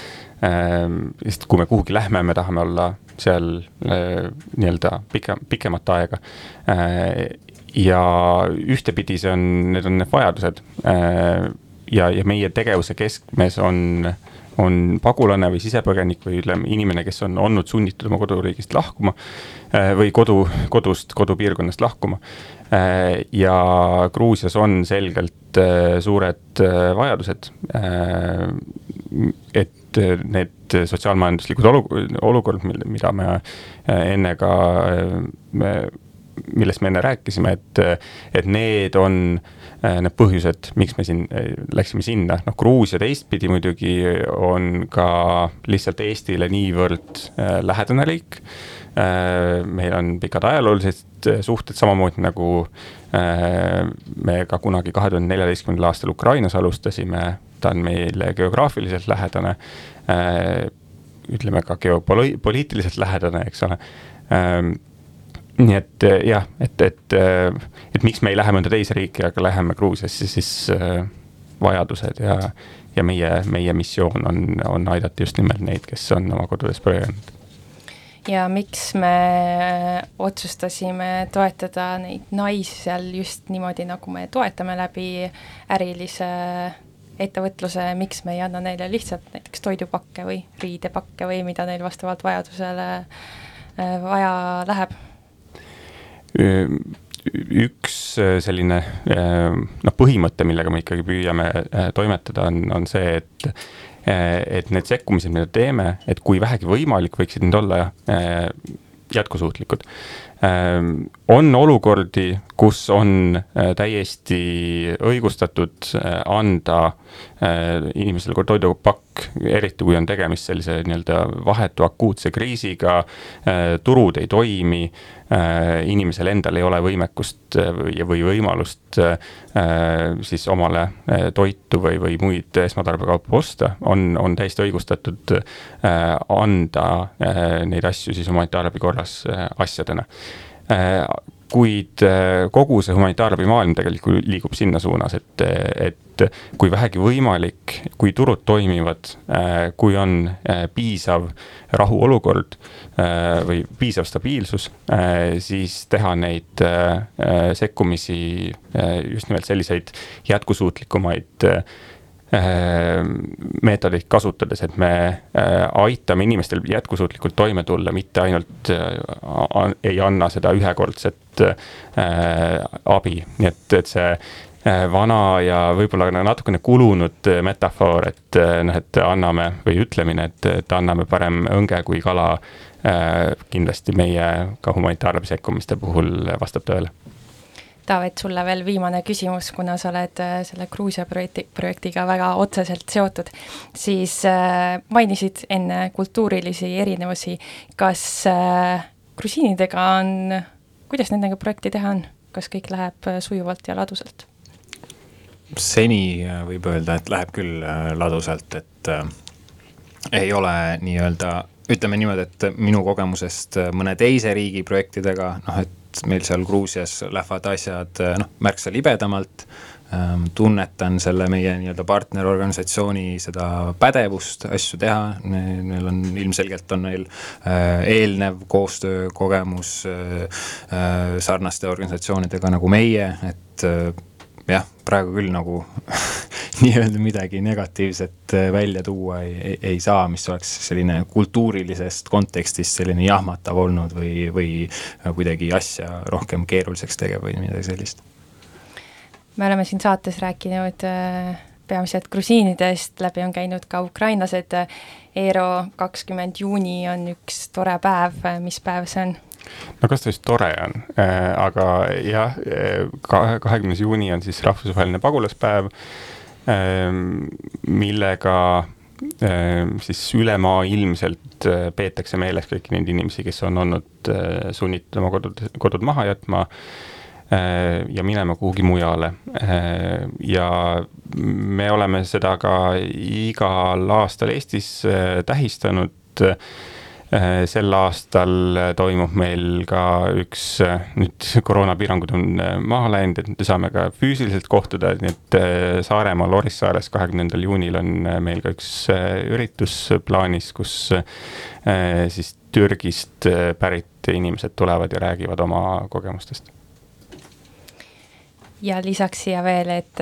F: äh,. sest kui me kuhugi lähme, me tahame olla seal äh, nii-öelda pikem, pikemat aega äh, ja ühtepidi see on, need on need vajadused äh, ja, ja meie tegevuse keskmes on, on pagulane või sisepõgenik või ütleme, inimene, kes on olnud sunnitud oma koduriigist lahkuma äh, või kodu, kodust, kodupiirkonnast lahkuma. Äh, ja Gruusias on selgelt äh, suured vajadused. et need sotsiaalmajanduslikud olu-, olukorrad, mida me enne ka, millest me enne rääkisime, et, et need on need põhjused, miks me siin läksime sinna, noh Gruusia teistpidi muidugi on ka lihtsalt Eestile niivõrd lähedane riik. meil on pikad ajaloolised suhted, samamoodi nagu me ka kunagi kahe tuhande neljateistkümnendal aastal Ukrainas alustasime, ta on meile geograafiliselt lähedane. ütleme ka geopoliitiliselt lähedane, eks ole nii et jah, et, et, et miks me ei lähe mõnda teise riiki, aga läheme Gruusiasse, siis vajadused ja, ja meie, meie missioon on, on aidata just nimelt neid, kes on oma kodudest põgenenud.
A: ja miks me otsustasime toetada neid naisi seal just niimoodi, nagu me toetame läbi ärilise ettevõtluse, miks me ei anna neile lihtsalt näiteks toidupakke või riidepakke või mida neil vastavalt vajadusele vaja läheb?
F: Üks äh, selline äh, noh, põhimõte, millega me ikkagi püüame toimetada, on, on see, et et need sekkumised, mida teeme, et kui vähegi võimalik, võiksid need olla jätkusuutlikud. Ähm, on olukordi, kus on äh, täiesti õigustatud äh, anda äh, inimesele toidupakk, eriti kui on tegemist sellise nii-öelda vahetu akuutse kriisiga, turud ei toimi, inimesel endal ei ole võimekust või, või võimalust siis omale toitu või, või muid esmatarbekaupu osta, on, on täiesti õigustatud anda neid asju siis humanitaarabi korras asjadena kuid äh, kogu see humanitaarabimaailm tegelikult liigub sinna suunas, et, et kui vähegi võimalik, kui turud toimivad, äh, kui on piisav rahuolukord või piisav stabiilsus, siis teha neid sekkumisi just nimelt selliseid jätkusuutlikumaid Äh, meetodeid kasutades, et me äh, aitame inimestel jätkusuutlikult toime tulla, mitte ainult äh, ei anna seda ühekordset abi, nii et, et see vana ja võib-olla natukene kulunud metafoor, et noh, et anname või ütlemine, et, et anname parem õnge kui kala. kindlasti meie ka humanitaarabi sekkumiste puhul vastab tõele
A: Taavet, sulle veel viimane küsimus, kuna sa oled äh, selle Gruusia projekti, projektiga väga otseselt seotud, siis äh, mainisid enne kultuurilisi erinevusi, kas äh, grusiinidega on, kuidas nendega projekti teha on, kas kõik läheb äh, sujuvalt ja ladusalt?
D: seni äh, võib öelda, et läheb küll ladusalt, et äh, ei ole nii-öelda, ütleme niimoodi, et minu kogemusest mõne teise riigi projektidega, noh et et meil seal Gruusias lähevad asjad noh, märksa libedamalt ähm,. tunnetan selle meie nii-öelda partnerorganisatsiooni seda pädevust asju teha, neil on ilmselgelt on neil äh, eelnev koostöökogemus äh, äh, sarnaste organisatsioonidega nagu meie, et jah, praegu küll nagu nii-öelda midagi negatiivset äh, välja tuua ei, ei, ei saa, mis oleks selline kultuurilisest kontekstist selline jahmatav olnud või, või kuidagi asja rohkem keeruliseks tegev või midagi sellist.
A: me oleme siin saates rääkinud äh, peamiselt grusiinidest, läbi on käinud ka ukrainlased. Eero kakskümmend juuni on üks tore päev, mis päev see on?
F: no kas ta just tore on äh,, aga jah, äh, kahekümnes juuni on siis rahvusvaheline pagulaspäev äh,, millega äh, siis ülemaailmselt äh, peetakse meeles kõiki neid inimesi, kes on olnud äh, sunnitud oma kodud, kodud maha jätma äh, ja minema kuhugi mujale. Ja me oleme seda ka igal aastal Eestis tähistanud Äh, sel aastal äh, toimub meil ka üks, äh, nüüd koroonapiirangud on maha läinud, et me saame ka füüsiliselt kohtuda, nii et Saaremaal Orissaares kahekümnendal juunil on meil ka üks üritus plaanis, kus siis Türgist pärit inimesed tulevad ja räägivad oma kogemustest.
A: Ja lisaks siia veel, et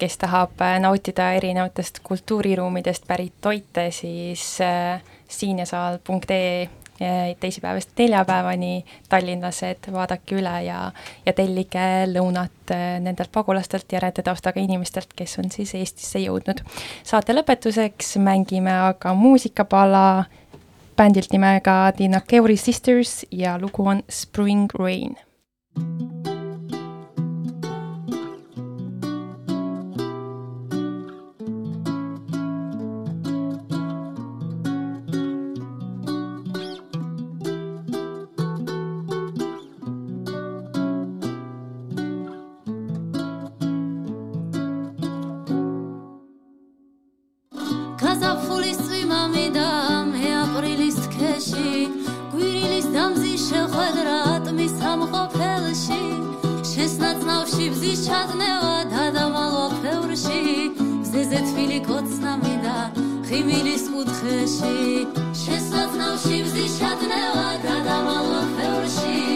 A: kes tahab nautida erinevatest kultuuriruumidest pärit toite, siis äh, siinjasaal.ee teisipäevast neljapäevani tallinlased, vaadake üle ja, ja tellige lõunat eh, nendelt pagulastelt ja rändetaustaga inimestelt, kes on siis Eestisse jõudnud. saate lõpetuseks mängime aga muusikapala bändilt nimega The Nakeuri Sisters ja lugu on Spring Rain. thank you
I: გაზაფხულის წვიმამი და მე აპრილის თქეში გვირილის დამზის შეხვედრა ატმის სამყოფელში შესნაცნავში ბზის ჩადნევა დადამალვა ფევრში. გზეზე თბილი კოცნამი და ღიმილის კუთხეში. შესაძლავში ბზის ჩადნევა გადამალვა ხევრში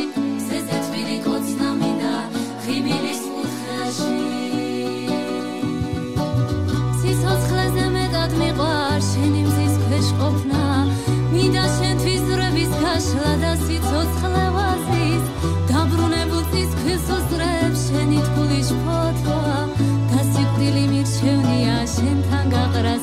I: tenga gracia.